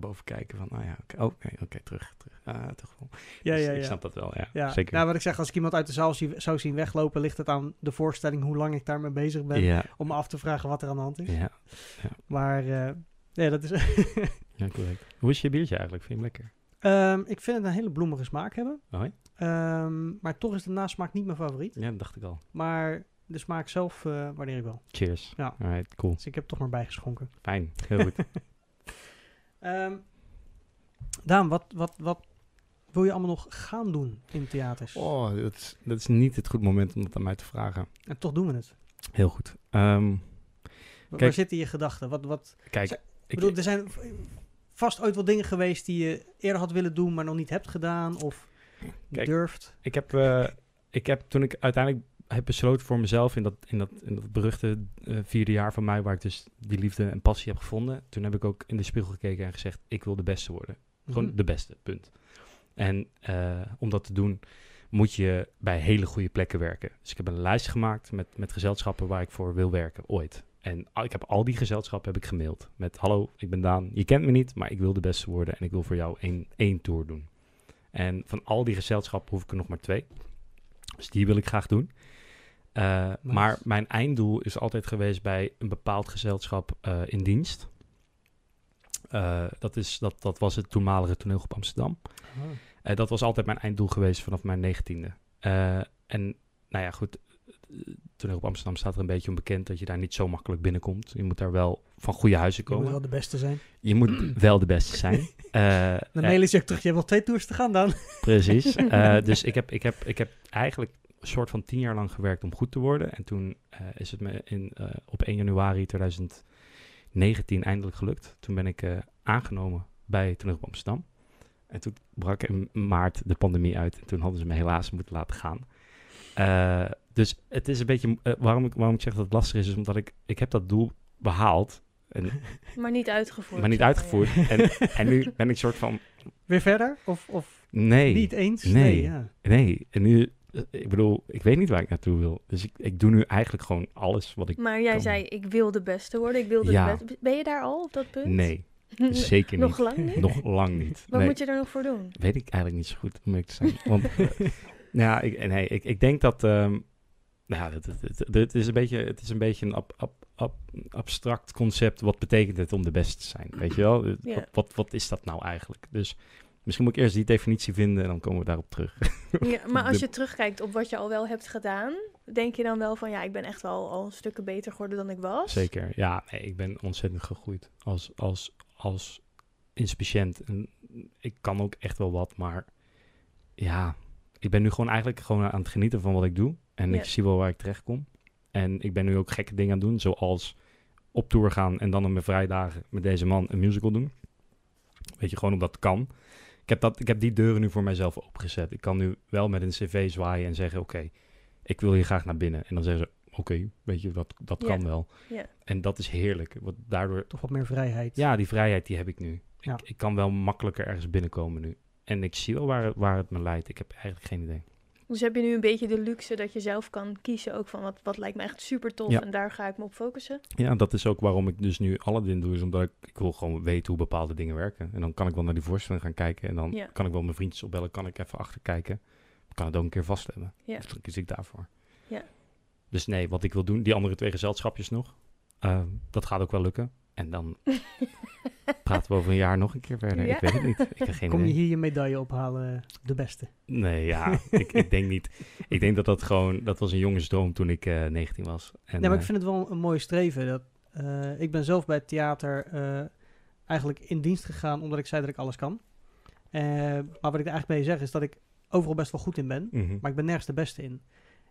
S4: naar boven kijken van, nou ja, oké, oké, oké, terug, terug. Ah, toch wel.
S2: ja,
S4: Dus
S2: ja,
S4: Ik
S2: ja.
S4: snap dat wel, ja,
S2: Ja,
S4: zeker.
S2: Nou, wat ik zeg, als ik iemand uit de zaal zie, zou zien weglopen, ligt het aan de voorstelling hoe lang ik daarmee bezig ben.
S4: ja,
S2: Om me af te vragen wat er aan de hand is.
S4: ja,
S2: Maar eh, nee, dat is.
S4: ja, correct. Hoe is je biertje eigenlijk? Vind je hem lekker?
S2: Ehm, ik vind het een hele bloemige smaak hebben.
S4: Oh, ja?
S2: Ehm, maar toch is de nasmaak niet mijn favoriet.
S4: ja, dat dacht ik al.
S2: Maar de smaak zelf eh, waardeer ik wel.
S4: Cheers.
S2: Ja.
S4: Alright, cool.
S2: Dus ik heb toch maar bijgeschonken.
S4: Fijn, heel goed.
S2: Ehm Daan, wat, wat, wat wil je allemaal nog gaan doen in theaters?
S4: oh, dat is, dat is niet het goed moment om dat aan mij te vragen.
S2: En toch doen we het.
S4: Heel goed. Ehm,
S2: Wa- Waar
S4: Kijk.
S2: zitten je gedachten? Wat, wat,
S4: kijk,
S2: Ik
S4: ik,
S2: bedoel, er zijn vast ooit wel dingen geweest die je eerder had willen doen, maar nog niet hebt gedaan of
S4: Kijk.
S2: durft.
S4: Ik heb, eh, ik heb toen ik uiteindelijk heb besloten voor mezelf in dat, in dat, in dat beruchte eh, vierde jaar van mij, waar ik dus die liefde en passie heb gevonden, toen heb ik ook in de spiegel gekeken en gezegd, ik wil de beste worden. Gewoon
S2: Mhm.
S4: de beste, punt. En eh, om dat te doen, moet je bij hele goede plekken werken. Dus ik heb een lijst gemaakt met, met gezelschappen waar ik voor wil werken, ooit. En al- ik heb al die gezelschappen heb ik gemaild met, hallo, ik ben Daan, je kent me niet, maar ik wil de beste worden en ik wil voor jou één, één tour doen. En van al die gezelschappen hoef ik er nog maar twee. Dus die wil ik graag doen. Eh, Maar mijn einddoel is altijd geweest bij een bepaald gezelschap eh, in dienst. Eh, dat, is, dat, dat was het toenmalige toneelgroep Amsterdam. Eh, dat was altijd mijn einddoel geweest vanaf mijn negentiende. En nou ja, goed. Toneelgroep Amsterdam staat er een beetje onbekend dat je daar niet zo makkelijk binnenkomt. Je moet daar wel van goede huizen
S2: Je moet
S4: komen.
S2: wel de beste zijn.
S4: Je moet wel de beste zijn.
S2: Dan mail je ook terug, je hebt wel twee tours te gaan dan.
S4: Precies. Dus ik heb, ik, heb, ik heb eigenlijk soort van tien jaar lang gewerkt om goed te worden. En toen eh, is het me in, eh, op 1 januari 2019 eindelijk gelukt. Toen ben ik eh, aangenomen bij Toneel Amsterdam. En toen brak in maart de pandemie uit. En toen hadden ze me helaas moeten laten gaan. Eh, dus het is een beetje... waarom, ik, waarom ik zeg dat het lastig is, is omdat ik... Ik heb dat doel behaald. En,
S3: Maar niet uitgevoerd.
S4: maar niet uitgevoerd.
S3: ja.
S4: En, en nu ben ik soort van...
S2: Weer verder? Of, of
S4: Nee.
S2: niet eens?
S4: Nee.
S2: ja.
S4: Nee, en nu, ik bedoel, ik weet niet waar ik naartoe wil. Dus ik, ik doe nu eigenlijk gewoon alles wat ik...
S3: Maar jij
S4: kan.
S3: zei, ik wil de beste worden. Ik wil de
S4: Ja.
S3: beste. Ben je daar al op dat punt?
S4: Nee, zeker niet.
S3: Nog lang niet?
S4: Nog lang niet.
S3: Wat
S4: nee,
S3: moet je er nog voor doen?
S4: weet ik eigenlijk niet zo goed, om eerlijk te zijn. Want, eh, nou ja, ik, nee, ik, ik denk dat... ehm, nou, het, het, het, het is een beetje, het is een beetje een ab, ab, ab- abstract concept. Wat betekent het om de beste te zijn? Weet je wel?
S3: Ja.
S4: Wat, wat, wat is dat nou eigenlijk? Dus misschien moet ik eerst die definitie vinden en dan komen we daarop terug.
S3: Ja, maar als je terugkijkt op wat je al wel hebt gedaan, denk je dan wel van ja, ik ben echt wel al stukken beter geworden dan ik was?
S4: Zeker, ja. Nee, ik ben ontzettend gegroeid als, als, als inspiciënt. En ik kan ook echt wel wat, maar ja, ik ben nu gewoon eigenlijk gewoon aan het genieten van wat ik doe. En
S3: Ja.
S4: ik zie wel waar ik terecht kom. En ik ben nu ook gekke dingen aan het doen, zoals op tour gaan en dan op mijn vrijdagen met deze man een musical doen. Weet je, gewoon omdat het kan. Ik heb, dat, ik heb die deuren nu voor mijzelf opengezet. Ik kan nu wel met een cv zwaaien en zeggen, oké, ik wil hier graag naar binnen. En dan zeggen ze, oké, weet je, dat, dat kan wel.
S3: Ja.
S4: En dat is heerlijk. Want daardoor,
S2: Toch wat meer vrijheid.
S4: ja, die vrijheid die heb ik nu.
S2: Ja.
S4: Ik, ik kan wel makkelijker ergens binnenkomen nu. En ik zie wel waar, het- waar het me leidt. Ik heb eigenlijk geen idee.
S3: Dus heb je nu een beetje de luxe dat je zelf kan kiezen ook van wat, wat lijkt me echt super tof
S4: Ja.
S3: en daar ga ik me op focussen?
S4: Ja, dat is ook waarom ik dus nu Aladdin doe. Is omdat ik, ik wil gewoon weten hoe bepaalde dingen werken. En dan kan ik wel naar die voorstelling gaan kijken. En dan
S3: Ja.
S4: kan ik wel mijn vriendjes opbellen. Kan ik even achterkijken. Kan het ook een keer vastleggen.
S3: Ja.
S4: Dus dan kies ik daarvoor.
S3: Ja.
S4: Dus nee, wat ik wil doen, die andere twee gezelschapjes nog. eh, dat gaat ook wel lukken. En dan praten we over een jaar nog een keer verder.
S3: Ja.
S4: Ik weet het niet. Ik heb geen
S2: Kom je
S4: idee.
S2: hier je medaille ophalen, de beste.
S4: Nee, ja, ik, ik denk niet. Ik denk dat dat gewoon, dat was een jongensdroom toen ik eh 19 was. En,
S2: nee, maar ik
S4: eh,
S2: vind het wel een mooi streven. Dat, eh, ik ben zelf bij het theater eh, eigenlijk in dienst gegaan omdat ik zei dat ik alles kan. Eh, maar wat ik er eigenlijk mee zeg is dat ik overal best wel goed in ben.
S4: mhm.
S2: Maar ik ben nergens de beste in.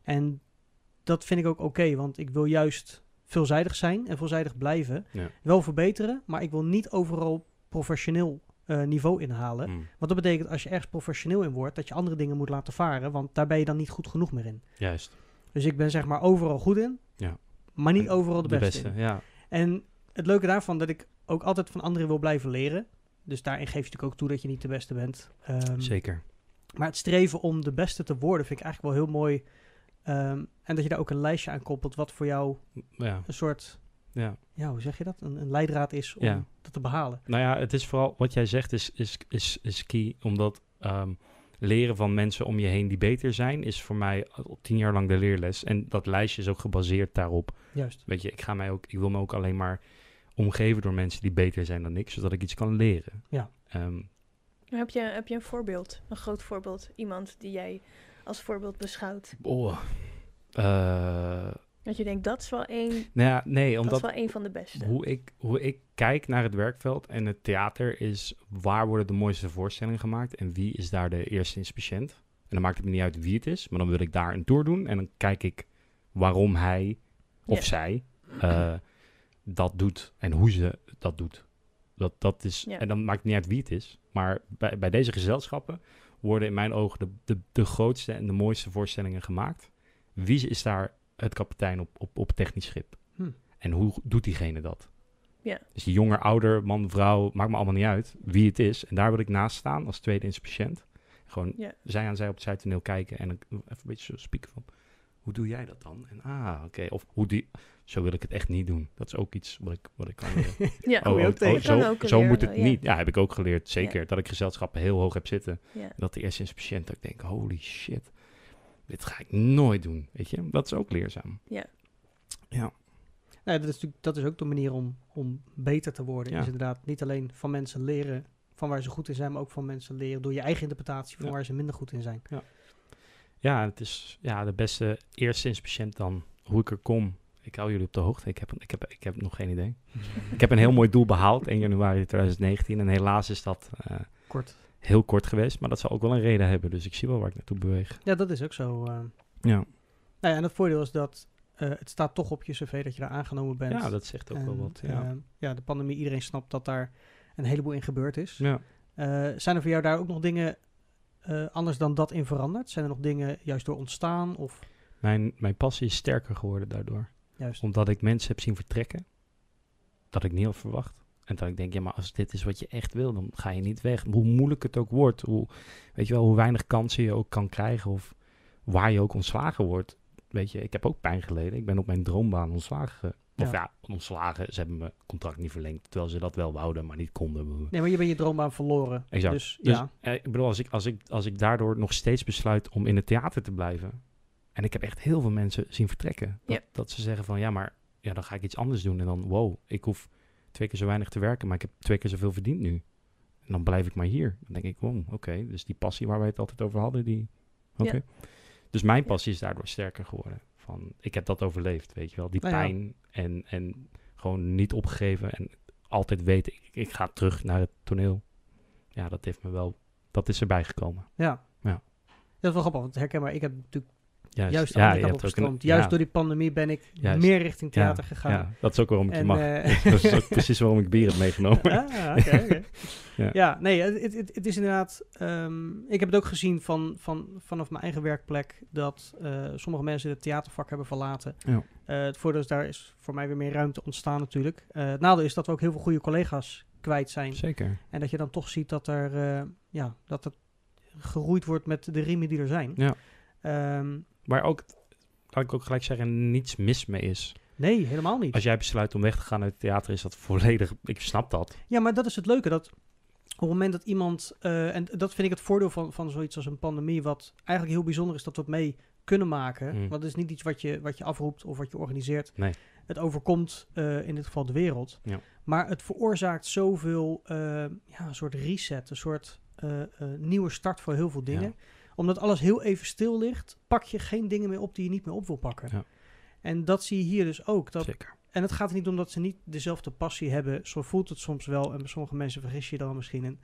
S2: En dat vind ik ook oké, want ik wil juist veelzijdig zijn en veelzijdig blijven.
S4: Ja.
S2: Wel verbeteren, maar ik wil niet overal professioneel eh, niveau inhalen.
S4: Mm,
S2: Want dat betekent als je ergens professioneel in wordt, dat je andere dingen moet laten varen, want daar ben je dan niet goed genoeg meer in.
S4: juist.
S2: Dus ik ben zeg maar overal goed in,
S4: Ja.
S2: maar niet
S4: En
S2: overal de,
S4: De
S2: beste,
S4: beste, ja.
S2: En het leuke daarvan dat ik ook altijd van anderen wil blijven leren. Dus daarin geef je natuurlijk ook toe dat je niet de beste bent. Ehm,
S4: Zeker.
S2: maar het streven om de beste te worden vind ik eigenlijk wel heel mooi. Ehm, en dat je daar ook een lijstje aan koppelt wat voor jou
S4: Ja,
S2: een soort,
S4: ja.
S2: ja, hoe zeg je dat? Een, een leidraad is om
S4: Ja.
S2: dat te behalen.
S4: Nou ja, het is vooral wat jij zegt is, is, is, is key. Omdat ehm, leren van mensen om je heen die beter zijn, is voor mij al tien jaar lang de leerles. En dat lijstje is ook gebaseerd daarop.
S2: Juist.
S4: Weet je, ik, ga mij ook, ik wil me ook alleen maar omgeven door mensen die beter zijn dan ik, zodat ik iets kan leren.
S2: Ja.
S4: Ehm,
S3: Heb je, heb je een voorbeeld, een groot voorbeeld, iemand die jij als voorbeeld beschouwt?
S4: oh. Eh,
S3: Dat je denkt, dat is wel één,
S4: nou ja, nee,
S3: dat is
S4: omdat
S3: wel één van de beste.
S4: hoe ik, hoe ik kijk naar het werkveld en het theater is waar worden de mooiste voorstellingen gemaakt en wie is daar de eerste inspiciënt. En dan maakt het me niet uit wie het is, maar dan wil ik daar een tour doen en dan kijk ik waarom hij of zij eh, dat doet en hoe ze dat doet. Dat, dat is,
S3: Ja.
S4: En dan maakt het niet uit wie het is, maar bij, bij deze gezelschappen worden in mijn ogen de, de, de grootste en de mooiste voorstellingen gemaakt. Wie is daar het kapitein op, op, op technisch schip?
S2: Hm.
S4: En hoe doet diegene dat?
S3: Ja.
S4: Dus die jonger, ouder, man, vrouw, maakt me allemaal niet uit wie het is. En daar wil ik naast staan als tweede inspiciënt. Gewoon
S3: Ja.
S4: zij aan zij op het zijtoneel kijken en dan even een beetje zo spieken van... Hoe doe jij dat dan? En ah, oké. Of hoe die... Zo wil ik het echt niet doen. Dat is ook iets wat ik, wat ik kan leren.
S3: Ja,
S2: je ook tegen.
S4: zo,
S3: Kan ook
S4: zo moet het
S3: ja.
S4: niet. Ja, heb ik ook geleerd. Zeker. Dat ik gezelschappen heel hoog heb zitten.
S3: ja.
S4: En dat de eerste inspiciënt, dat ik denk, holy shit. Dit ga ik nooit doen. Weet je? Dat is ook leerzaam.
S2: Nou, dat, is natuurlijk, dat is ook de manier om, om beter te worden.
S4: Ja.
S2: Is inderdaad niet alleen van mensen leren van waar ze goed in zijn, maar ook van mensen leren door je eigen interpretatie van
S4: Ja.
S2: waar ze minder goed in zijn.
S4: Ja, het is ja, de beste eerste inspiciënt dan. Hoe ik er kom. Ik hou jullie op de hoogte. Ik heb, ik heb, ik heb nog geen idee. Ik heb een heel mooi doel behaald, 1 januari 2019. En helaas is dat eh,
S2: Kort.
S4: heel kort geweest. Maar dat zal ook wel een reden hebben. Dus ik zie wel waar ik naartoe beweeg.
S2: Ja, dat is ook zo. eh.
S4: Ja,
S2: Nou ja, en het voordeel is dat eh, het staat toch op je cv dat je daar aangenomen bent.
S4: ja dat zegt ook wel wat. Ja.
S2: ja, de pandemie, iedereen snapt dat daar een heleboel in gebeurd is.
S4: ja.
S2: Zijn er voor jou daar ook nog dingen eh, anders dan dat in veranderd? Zijn er nog dingen juist door ontstaan of
S4: Mijn, mijn passie is sterker geworden daardoor.
S2: juist...
S4: Omdat ik mensen heb zien vertrekken. Dat ik niet had verwacht. En dat ik denk, ja, maar als dit is wat je echt wil, dan ga je niet weg. Hoe moeilijk het ook wordt. Hoe, weet je wel, hoe weinig kansen je ook kan krijgen. Of waar je ook ontslagen wordt. Weet je, ik heb ook pijn geleden. Ik ben op mijn droombaan ontslagen. Of
S2: Ja.
S4: ja, ontslagen. Ze hebben mijn contract niet verlengd. Terwijl ze dat wel wouden, maar niet konden.
S2: Nee, maar je bent je droombaan verloren.
S4: Exact.
S2: Dus,
S4: Dus
S2: ja,
S4: eh, ik bedoel, als ik, als, ik, als ik daardoor nog steeds besluit om in het theater te blijven. En ik heb echt heel veel mensen zien vertrekken. Dat,
S3: Ja.
S4: dat ze zeggen van ja, maar ja, dan ga ik iets anders doen. En dan, wow, ik hoef twee keer zo weinig te werken, maar ik heb twee keer zoveel verdiend nu. En dan blijf ik maar hier. Dan denk ik, wow, oké. dus die passie waar wij het altijd over hadden, die. Oké. Dus mijn passie is daardoor sterker geworden. Van, ik heb dat overleefd, weet je wel. Die
S2: Nou ja.
S4: pijn en, en gewoon niet opgegeven. En altijd weten, ik, ik ga terug naar het toneel. Ja, dat heeft me wel, dat is erbij gekomen.
S2: ja.
S4: Ja.
S2: Dat is wel grappig, want herkenbaar. Ik heb natuurlijk
S4: Juist,
S2: juist
S4: ja, je hebt ook een-
S2: opgestroomd. Juist
S4: ja,
S2: door die pandemie ben ik
S4: Juist.
S2: meer richting
S4: ja,
S2: theater gegaan.
S4: Ja, dat is ook waarom ik je mag.
S2: eh,
S4: dat is ook precies waarom ik bier heb meegenomen.
S2: Ah.
S4: Ja.
S2: ja. nee, het, het, het- is inderdaad... ehm, ik heb het ook gezien van, van, vanaf mijn eigen werkplek... dat eh, sommige mensen het theatervak hebben verlaten.
S4: Ja.
S2: Eh, het voordeel is, daar is voor mij weer meer ruimte ontstaan natuurlijk. Het nadeel is dat we ook heel veel goede collega's kwijt zijn.
S4: Zeker.
S2: En dat je dan toch ziet dat er... ja, dat het geroeid wordt met de riemen die er zijn.
S4: Ja.
S2: Ehm,
S4: Maar ook, laat ik ook gelijk zeggen, niets mis mee is.
S2: nee, helemaal niet.
S4: Als jij besluit om weg te gaan uit het theater, is dat volledig, ik snap dat.
S2: Ja, maar dat is het leuke. Dat op het moment dat iemand. eh, en dat vind ik het voordeel van, van zoiets als een pandemie. Wat eigenlijk heel bijzonder is dat we het mee kunnen maken.
S4: Mm.
S2: Want het is niet iets wat je, wat je afroept of wat je organiseert.
S4: Nee.
S2: Het overkomt eh, in dit geval de wereld.
S4: Ja.
S2: Maar het veroorzaakt zoveel. eh, ja, een soort reset. Een soort nieuwe start voor heel veel dingen.
S4: Ja.
S2: Omdat alles heel even stil ligt, pak je geen dingen meer op die je niet meer op wil pakken.
S4: Ja.
S2: En dat zie je hier dus ook. Dat
S4: Zeker.
S2: en het gaat er niet om dat ze niet dezelfde passie hebben. Zo voelt het soms wel. En bij sommige mensen vergis je dan misschien in.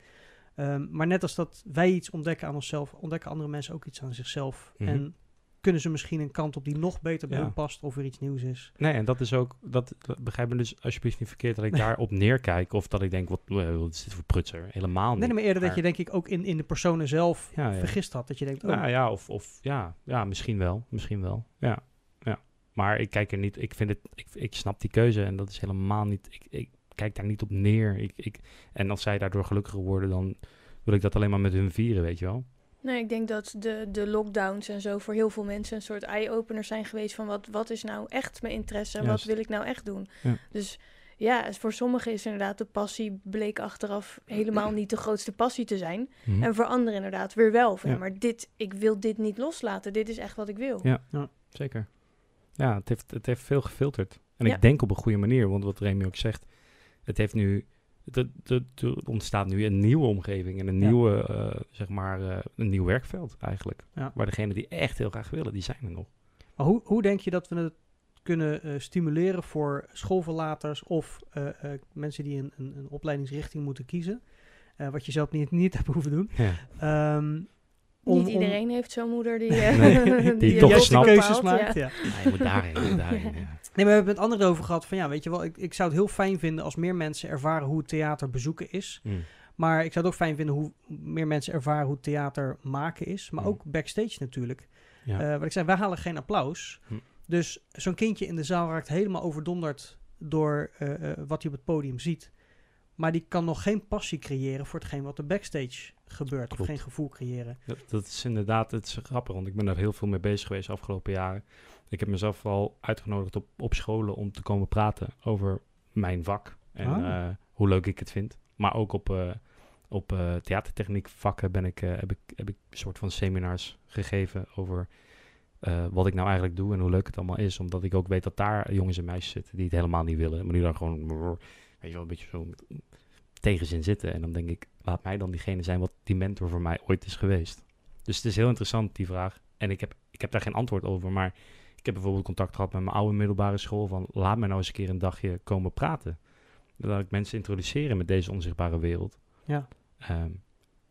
S2: Ehm, maar net als dat wij iets ontdekken aan onszelf, ontdekken andere mensen ook iets aan zichzelf.
S4: Mhm.
S2: En kunnen ze misschien een kant op die nog beter bij
S4: Ja.
S2: hun past of er iets nieuws is.
S4: Nee, en dat is ook, dat, dat begrijp me dus alsjeblieft niet verkeerd dat ik daarop neerkijk. Of dat ik denk, wat, eh, wat is dit voor prutser? Helemaal niet.
S2: Nee, nee, maar eerder dat je denk ik ook in, in de personen zelf
S4: Ja, ja.
S2: vergist had. Dat je denkt, oh,
S4: Nou ja, of, of ja, ja, misschien wel. Misschien wel. Ja, ja. Maar ik kijk er niet, ik vind het, ik, ik snap die keuze en dat is helemaal niet, ik, ik kijk daar niet op neer. Ik, ik, en als zij daardoor gelukkiger worden, dan wil ik dat alleen maar met hun vieren, weet je wel.
S3: Nee, ik denk dat de, de lockdowns en zo voor heel veel mensen een soort eye-opener zijn geweest van wat, wat is nou echt mijn interesse en
S4: Juist.
S3: wat wil ik nou echt doen.
S4: Ja.
S3: Dus ja, voor sommigen is inderdaad de passie bleek achteraf helemaal niet de grootste passie te zijn.
S4: Mhm.
S3: En voor anderen inderdaad weer wel. Van,
S4: Ja.
S3: ja. Maar dit, ik wil dit niet loslaten. Dit is echt wat ik wil.
S4: Ja. Zeker. Ja, het heeft, het heeft veel gefilterd. En
S3: Ja.
S4: ik denk op een goede manier, want wat Remy ook zegt, het heeft nu, er er- er ontstaat nu een nieuwe omgeving en een
S2: Ja.
S4: nieuwe, eh, zeg maar, eh, een nieuw werkveld eigenlijk.
S2: Ja.
S4: Waar degenen die echt heel graag willen, die zijn er nog.
S2: Maar hoe, hoe denk je dat we het kunnen eh, stimuleren voor schoolverlaters of mensen die een, een, een opleidingsrichting moeten kiezen? Wat je zelf niet, niet hebt hoeven doen.
S4: Ja.
S2: Ehm, om-
S3: niet
S2: om-
S3: iedereen heeft zo'n moeder die,
S4: Nee,
S3: eh,
S4: die
S3: die
S4: toch snapt.
S2: keuzes
S3: ja.
S2: maakt. Ja.
S4: je moet daarheen, je moet daarheen. Ja.
S2: Nee, maar we hebben het andere over gehad van ja, weet je wel, ik, ik zou het heel fijn vinden als meer mensen ervaren hoe theater bezoeken is.
S4: Mm.
S2: Maar ik zou het ook fijn vinden hoe meer mensen ervaren hoe theater maken is. Maar
S4: Mm.
S2: ook backstage natuurlijk.
S4: Ja.
S2: Eh, wat ik zei, wij halen geen applaus.
S4: Hm.
S2: Dus zo'n kindje in de zaal raakt helemaal overdonderd door eh, eh, wat hij op het podium ziet. Maar die kan nog geen passie creëren voor hetgeen wat er backstage gebeurt. Of geen gevoel creëren.
S4: Dat, dat is inderdaad, het is grappig, want ik ben daar heel veel mee bezig geweest de afgelopen jaren. Ik heb mezelf vooral uitgenodigd op, op scholen om te komen praten over mijn vak en
S2: Ah.
S4: eh, hoe leuk ik het vind. Maar ook op, eh, op eh, theatertechniek vakken ben ik, heb, ik, heb ik een soort van seminars gegeven over wat ik nou eigenlijk doe en hoe leuk het allemaal is. Omdat ik ook weet dat daar jongens en meisjes zitten die het helemaal niet willen. Maar die daar gewoon, weet je wel, een beetje zo met tegenzin zitten. En dan denk ik, laat mij dan diegene zijn wat die mentor voor mij ooit is geweest. Dus het is heel interessant, die vraag. En ik heb, ik heb daar geen antwoord over, maar ik heb bijvoorbeeld contact gehad met mijn oude middelbare school van laat me nou eens een keer een dagje komen praten. Dat ik mensen introduceren met deze onzichtbare wereld.
S2: Ja.
S4: Ehm,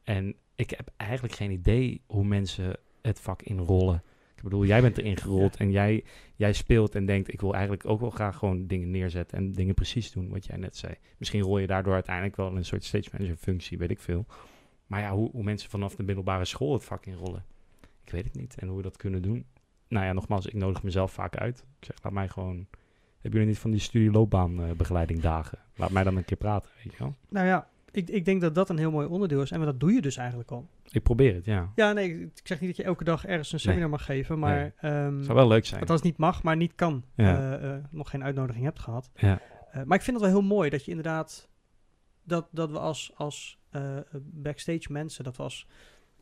S4: en ik heb eigenlijk geen idee hoe mensen het vak inrollen. Ik bedoel, jij bent erin gerold en jij, jij speelt en denkt... ik wil eigenlijk ook wel graag gewoon dingen neerzetten... en dingen precies doen, wat jij net zei. Misschien rol je daardoor uiteindelijk wel in een soort stage manager functie, weet ik veel. Maar ja, hoe, hoe mensen vanaf de middelbare school het vak inrollen... ik weet het niet. En hoe we dat kunnen doen... Nou ja, nogmaals, ik nodig mezelf vaak uit. Ik zeg, laat mij gewoon... Hebben jullie niet van die studieloopbaanbegeleiding dagen? Laat mij dan een keer praten, weet je wel?
S2: Nou ja, ik, ik denk dat dat een heel mooi onderdeel is. En dat doe je dus eigenlijk al.
S4: Ik probeer het, ja.
S2: Ja, nee, ik zeg niet dat je elke dag ergens een seminar mag geven, maar...
S4: Nee.
S2: ehm,
S4: zou wel leuk zijn.
S2: Althans niet mag, maar niet kan.
S4: Ja.
S2: Eh, eh, nog geen uitnodiging hebt gehad.
S4: Ja.
S2: Eh, maar ik vind het wel heel mooi dat je inderdaad... Dat, dat we als, als backstage mensen, dat we als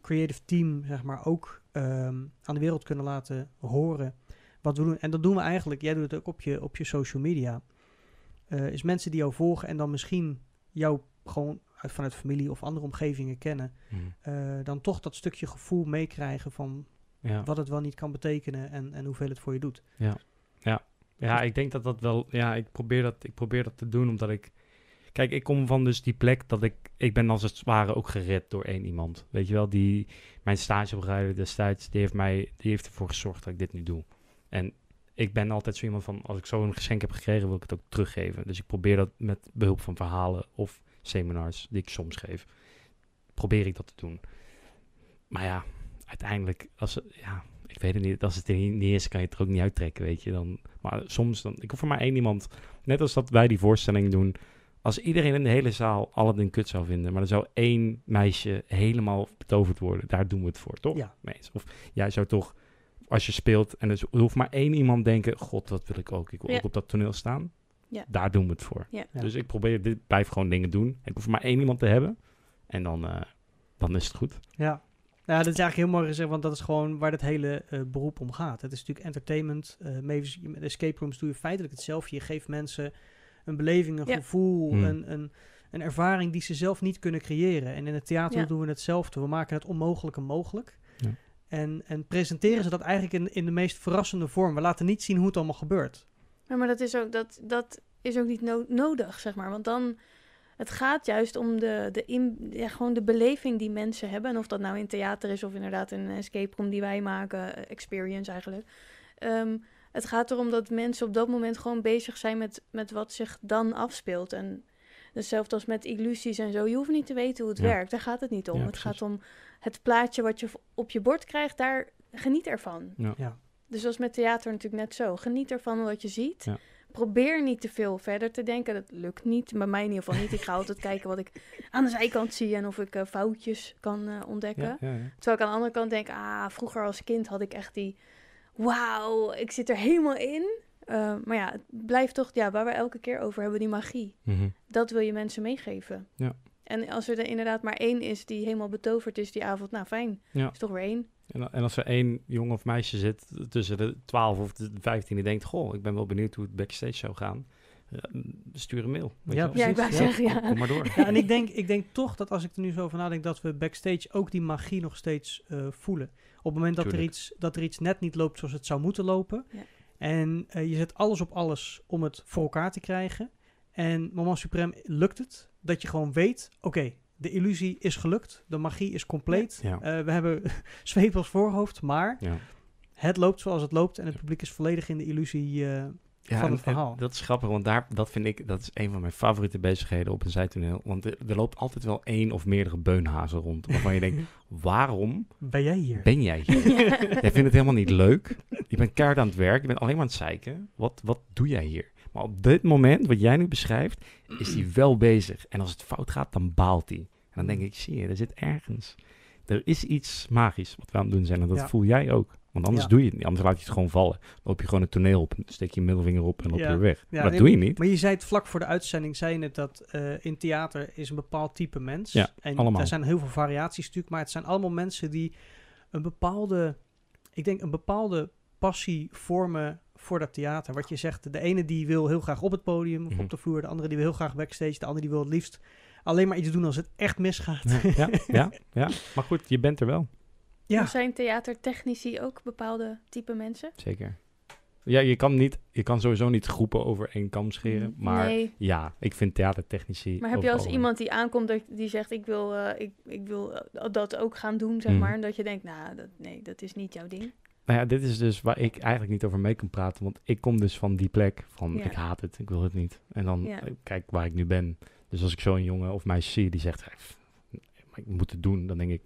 S2: creative team, zeg maar, ook ehm, aan de wereld kunnen laten horen wat we doen. En dat doen we eigenlijk, jij doet het ook op je, op je social media. Is mensen die jou volgen en dan misschien jou gewoon uit, vanuit familie of andere omgevingen kennen,
S4: Hm.
S2: eh, dan toch dat stukje gevoel meekrijgen van
S4: ja.
S2: wat het wel niet kan betekenen en, en hoeveel het voor je doet.
S4: Ja, ik denk dat dat wel. Ja, ik probeer dat, ik probeer dat te doen omdat ik. Kijk, ik kom van dus die plek dat ik. Ik ben als het ware ook gered door één iemand. Weet je wel, die. Mijn stagebegeleider destijds. Die heeft, mij, die heeft ervoor gezorgd dat ik dit nu doe. En ik ben altijd zo iemand van. Als ik zo een geschenk heb gekregen, wil ik het ook teruggeven. Dus ik probeer dat met behulp van verhalen of seminars die ik soms geef. Probeer ik dat te doen. Maar ja, uiteindelijk. Als, het- ja, ik weet het niet. Als het er niet is, kan je het er ook niet uittrekken, weet je. Dan, maar soms, dan, ik hoef voor maar één iemand, net als dat wij die voorstelling doen, als iedereen in de hele zaal Aladdin kut zou vinden, maar er zou één meisje helemaal betoverd worden, daar doen we het voor, toch?
S2: Ja.
S4: Of jij zou toch, als je speelt en er hoeft maar één iemand denken, god, dat wil ik ook, ik wil
S3: Ja.
S4: ook op dat toneel staan.
S3: Ja.
S4: Daar doen we het voor.
S3: Ja.
S4: Dus ik probeer, dit blijf gewoon dingen doen. Ik hoef maar één iemand te hebben en dan, eh, dan is het goed.
S2: Ja. Ja, dat is eigenlijk heel mooi gezegd, want dat is gewoon waar het hele eh, beroep om gaat. Het is natuurlijk entertainment. eh met escape rooms doe je feitelijk hetzelfde. Je geeft mensen een beleving, een
S3: Ja.
S2: gevoel,
S4: Hmm.
S2: een, een, een ervaring die ze zelf niet kunnen creëren. En in het theater
S3: Ja.
S2: doen we hetzelfde. We maken het onmogelijke mogelijk.
S4: Ja.
S2: En, en presenteren ze dat eigenlijk in, in de meest verrassende vorm. We laten niet zien hoe het allemaal gebeurt.
S3: Maar dat is ook, dat, dat is ook niet no- nodig, zeg maar. Want dan, het gaat juist om de, de, in, ja, gewoon de beleving die mensen hebben. En of dat nou in theater is of inderdaad een escape room die wij maken, eh, experience eigenlijk. Ehm, het gaat erom dat mensen op dat moment gewoon bezig zijn met, met wat zich dan afspeelt. En hetzelfde als met illusies en zo. Je hoeft niet te weten hoe het
S4: Ja.
S3: werkt. Daar gaat het niet om.
S4: Ja,
S3: het gaat om het plaatje wat je op je bord krijgt. Daar geniet ervan.
S4: Ja.
S3: Dus zoals met theater natuurlijk net zo. Geniet ervan wat je ziet.
S4: Ja.
S3: Probeer niet te veel verder te denken. Dat lukt niet. Bij mij in ieder geval niet. Ik ga altijd kijken wat ik aan de zijkant zie en of ik eh, foutjes kan eh, ontdekken.
S4: Ja, ja, ja.
S3: Terwijl ik aan de andere kant denk, ah, vroeger als kind had ik echt die, wauw, ik zit er helemaal in. Eh, maar ja, het blijft toch, ja, waar we elke keer over hebben, die magie.
S4: Mhm.
S3: Dat wil je mensen meegeven.
S4: Ja.
S3: En als er, er inderdaad maar één is die helemaal betoverd is die avond, nou fijn,
S4: Ja.
S3: is toch weer één.
S4: En, en als er één jongen of meisje zit tussen de 12 of de 15 die denkt: Goh, ik ben wel benieuwd hoe het backstage zou gaan. eh, stuur een mail.
S2: Ja,
S4: je wel.
S3: Ja, ik wou
S2: Precies, ja.
S3: zeggen, ja.
S4: Kom, kom maar door.
S2: Ja, en ik denk, ik denk toch dat als ik er nu zo over nadenk, dat we backstage ook die magie nog steeds eh, voelen. Op het moment dat er, iets, dat er iets net niet loopt zoals het zou moeten lopen.
S3: Ja.
S2: En eh, je zet alles op alles om het voor elkaar te krijgen. En moment suprem lukt het. Dat je gewoon weet, oké, de illusie is gelukt. De magie is compleet.
S4: Ja.
S2: Eh, we hebben zweep als voorhoofd, maar
S4: Ja.
S2: het loopt zoals het loopt. En het publiek is volledig in de illusie eh,
S4: Ja,
S2: van het verhaal.
S4: dat is grappig, want daar, dat vind ik, dat is een van mijn favoriete bezigheden op een zijtoneel. Want er, er loopt altijd wel één of meerdere beunhazen rond. Waarvan je denkt, waarom
S2: Ben jij hier?
S4: ben jij hier? Jij vindt het helemaal niet leuk. Je bent keihard aan het werk. Je bent alleen maar aan het zeiken. Wat, wat doe jij hier? Maar op dit moment, wat jij nu beschrijft, is hij wel bezig. En als het fout gaat, dan baalt hij. En dan denk ik, zie je, er zit ergens. Er is iets magisch wat we aan het doen zijn. En dat
S2: Ja.
S4: voel jij ook. Want anders
S2: Ja.
S4: doe je het niet. Anders laat je het gewoon vallen. Dan loop je gewoon het toneel op. Steek je middelvinger op en loop je
S2: Ja.
S4: weg. Maar dat
S2: nee,
S4: doe je niet.
S2: Maar je zei het vlak voor de uitzending, zei je net dat eh, in theater is een bepaald type mens.
S4: Ja,
S2: en
S4: allemaal.
S2: er zijn heel veel variaties natuurlijk, maar het zijn allemaal mensen die een bepaalde, ik denk een bepaalde passie vormen voor dat theater. Wat je zegt, de ene die wil heel graag op het podium of
S4: Mhm.
S2: op de vloer, de andere die wil heel graag backstage, de andere die wil het liefst alleen maar iets doen als het echt misgaat.
S4: Ja, ja, ja, ja. Maar goed, je bent er wel.
S2: Ja.
S3: Maar Zijn theatertechnici ook bepaalde type mensen?
S4: Zeker. Ja, je kan, niet, je kan sowieso niet groepen over één kam scheren. Maar
S3: Nee.
S4: ja, ik vind theatertechnici...
S3: Maar heb je als iemand die aankomt dat, die zegt ik wil, eh, ik, ik wil eh, dat ook gaan doen, zeg
S4: Mhm.
S3: maar. En dat je denkt, nou, dat, nee, dat is niet jouw ding.
S4: Nou ja, dit is dus waar ik eigenlijk niet over mee kan praten. Want ik kom dus van die plek van
S3: Ja.
S4: ik haat het, ik wil het niet. En dan
S3: Ja.
S4: eh, kijk waar ik nu ben. Dus als ik zo'n jongen of meisje zie die zegt, "Hey, pff, maar ik moet het doen. Dan denk ik,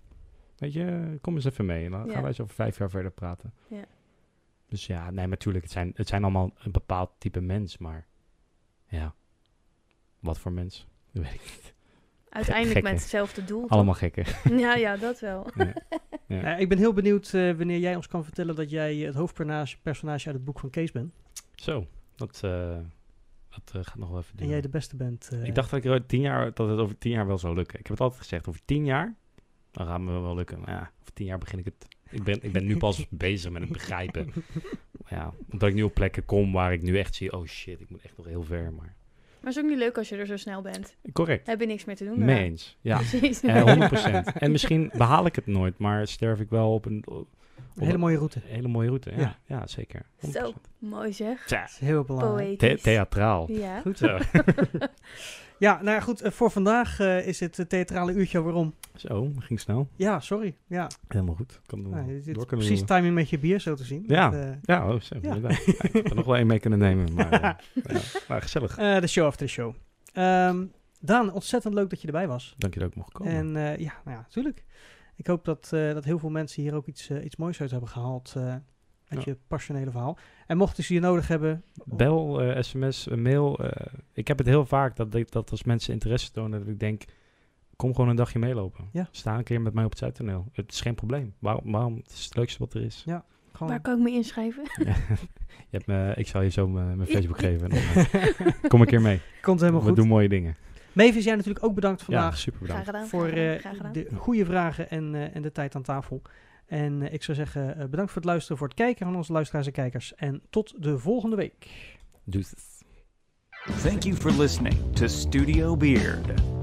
S4: weet je, kom eens even mee. En dan
S3: Ja.
S4: gaan wij eens over vijf jaar verder praten.
S3: Ja.
S4: Dus ja, nee, maar natuurlijk, het zijn, het zijn allemaal een bepaald type mens. Maar ja, wat voor mens? Dat weet ik niet.
S3: Uiteindelijk
S4: gekke.
S3: met hetzelfde doel. toch?
S4: Allemaal gekken.
S3: Ja, ja, dat wel.
S4: Ja.
S2: Nou, ik ben heel benieuwd eh, wanneer jij ons kan vertellen dat jij het hoofdpersonage personage uit het boek van Kees bent.
S4: Zo, dat, eh, dat eh, gaat nog wel even
S2: En
S4: duren.
S2: jij de beste bent. eh.
S4: Ik dacht dat, ik er tien jaar, dat het over tien jaar wel zou lukken. Ik heb het altijd gezegd, over tien jaar, dan gaat het me wel lukken. Maar ja, over tien jaar begin ik het. Ik ben, ik ben nu pas bezig met het begrijpen. Maar ja, omdat ik nu op plekken kom waar ik nu echt zie, oh shit, ik moet echt nog heel ver. Maar
S3: Maar het is ook niet leuk als je er zo snel bent.
S4: correct,
S3: Heb je niks meer te doen.
S4: mee
S3: daarna.
S4: eens. Ja,
S3: Precies.
S4: eh, 100%. En misschien behaal ik het nooit, maar sterf ik wel op een, op
S2: Een hele mooie route.
S4: een hele mooie route. Ja,
S2: Ja.
S4: ja. zeker. 100%.
S3: Zo, mooi zeg.
S2: Is heel belangrijk.
S4: the- theatraal.
S3: Ja.
S2: Goed.
S4: Zo.
S2: Ja, nou ja, goed. eh, voor vandaag eh, is het eh, theatrale uurtje waarom.
S4: Zo, ging snel.
S2: Ja, sorry. Ja,
S4: Helemaal goed. Kan
S2: nou, dit
S4: door kunnen
S2: precies
S4: doen.
S2: timing met je bier zo te zien.
S4: Ja.
S2: Dat,
S4: Ja, oh, zo,
S2: Ja.
S4: inderdaad. Ja, ik had er nog wel één mee kunnen nemen, maar, ja, maar gezellig.
S2: de show after the show. Ehm, Daan, ontzettend leuk dat je erbij was.
S4: Dank je dat ik mocht komen.
S2: En ja, nou ja, natuurlijk. Ik hoop dat, dat heel veel mensen hier ook iets, iets moois uit hebben gehaald. Eh uit
S4: Ja.
S2: je passionele verhaal. En mochten ze je nodig hebben.
S4: Bel, eh, sms, eh, mail. eh, ik heb het heel vaak dat, ik, dat als mensen interesse tonen, dat ik denk, kom gewoon een dagje meelopen.
S2: Ja.
S4: Sta een keer met mij op het Zuidtoneel. Het is geen probleem. Waarom? waarom? Het is het leukste wat er is.
S2: Gewoon,
S3: Waar kan ik me inschrijven?
S4: je hebt me, ik zal je zo mijn Facebook geven. Dan, eh, kom een keer mee.
S2: Komt helemaal
S4: We
S2: goed.
S4: doen mooie dingen.
S2: Mavis, jij natuurlijk ook bedankt
S4: Ja,
S2: vandaag.
S4: super
S3: Graag
S4: bedankt.
S3: gedaan.
S2: voor
S3: graag gedaan,
S2: eh,
S3: graag gedaan.
S2: de goede vragen en, eh, en de tijd aan tafel. En eh, ik zou zeggen, eh, bedankt voor het luisteren, voor het kijken van onze luisteraars en kijkers. En tot de volgende week.
S4: Het.
S1: Thank you for listening to Studio Beard.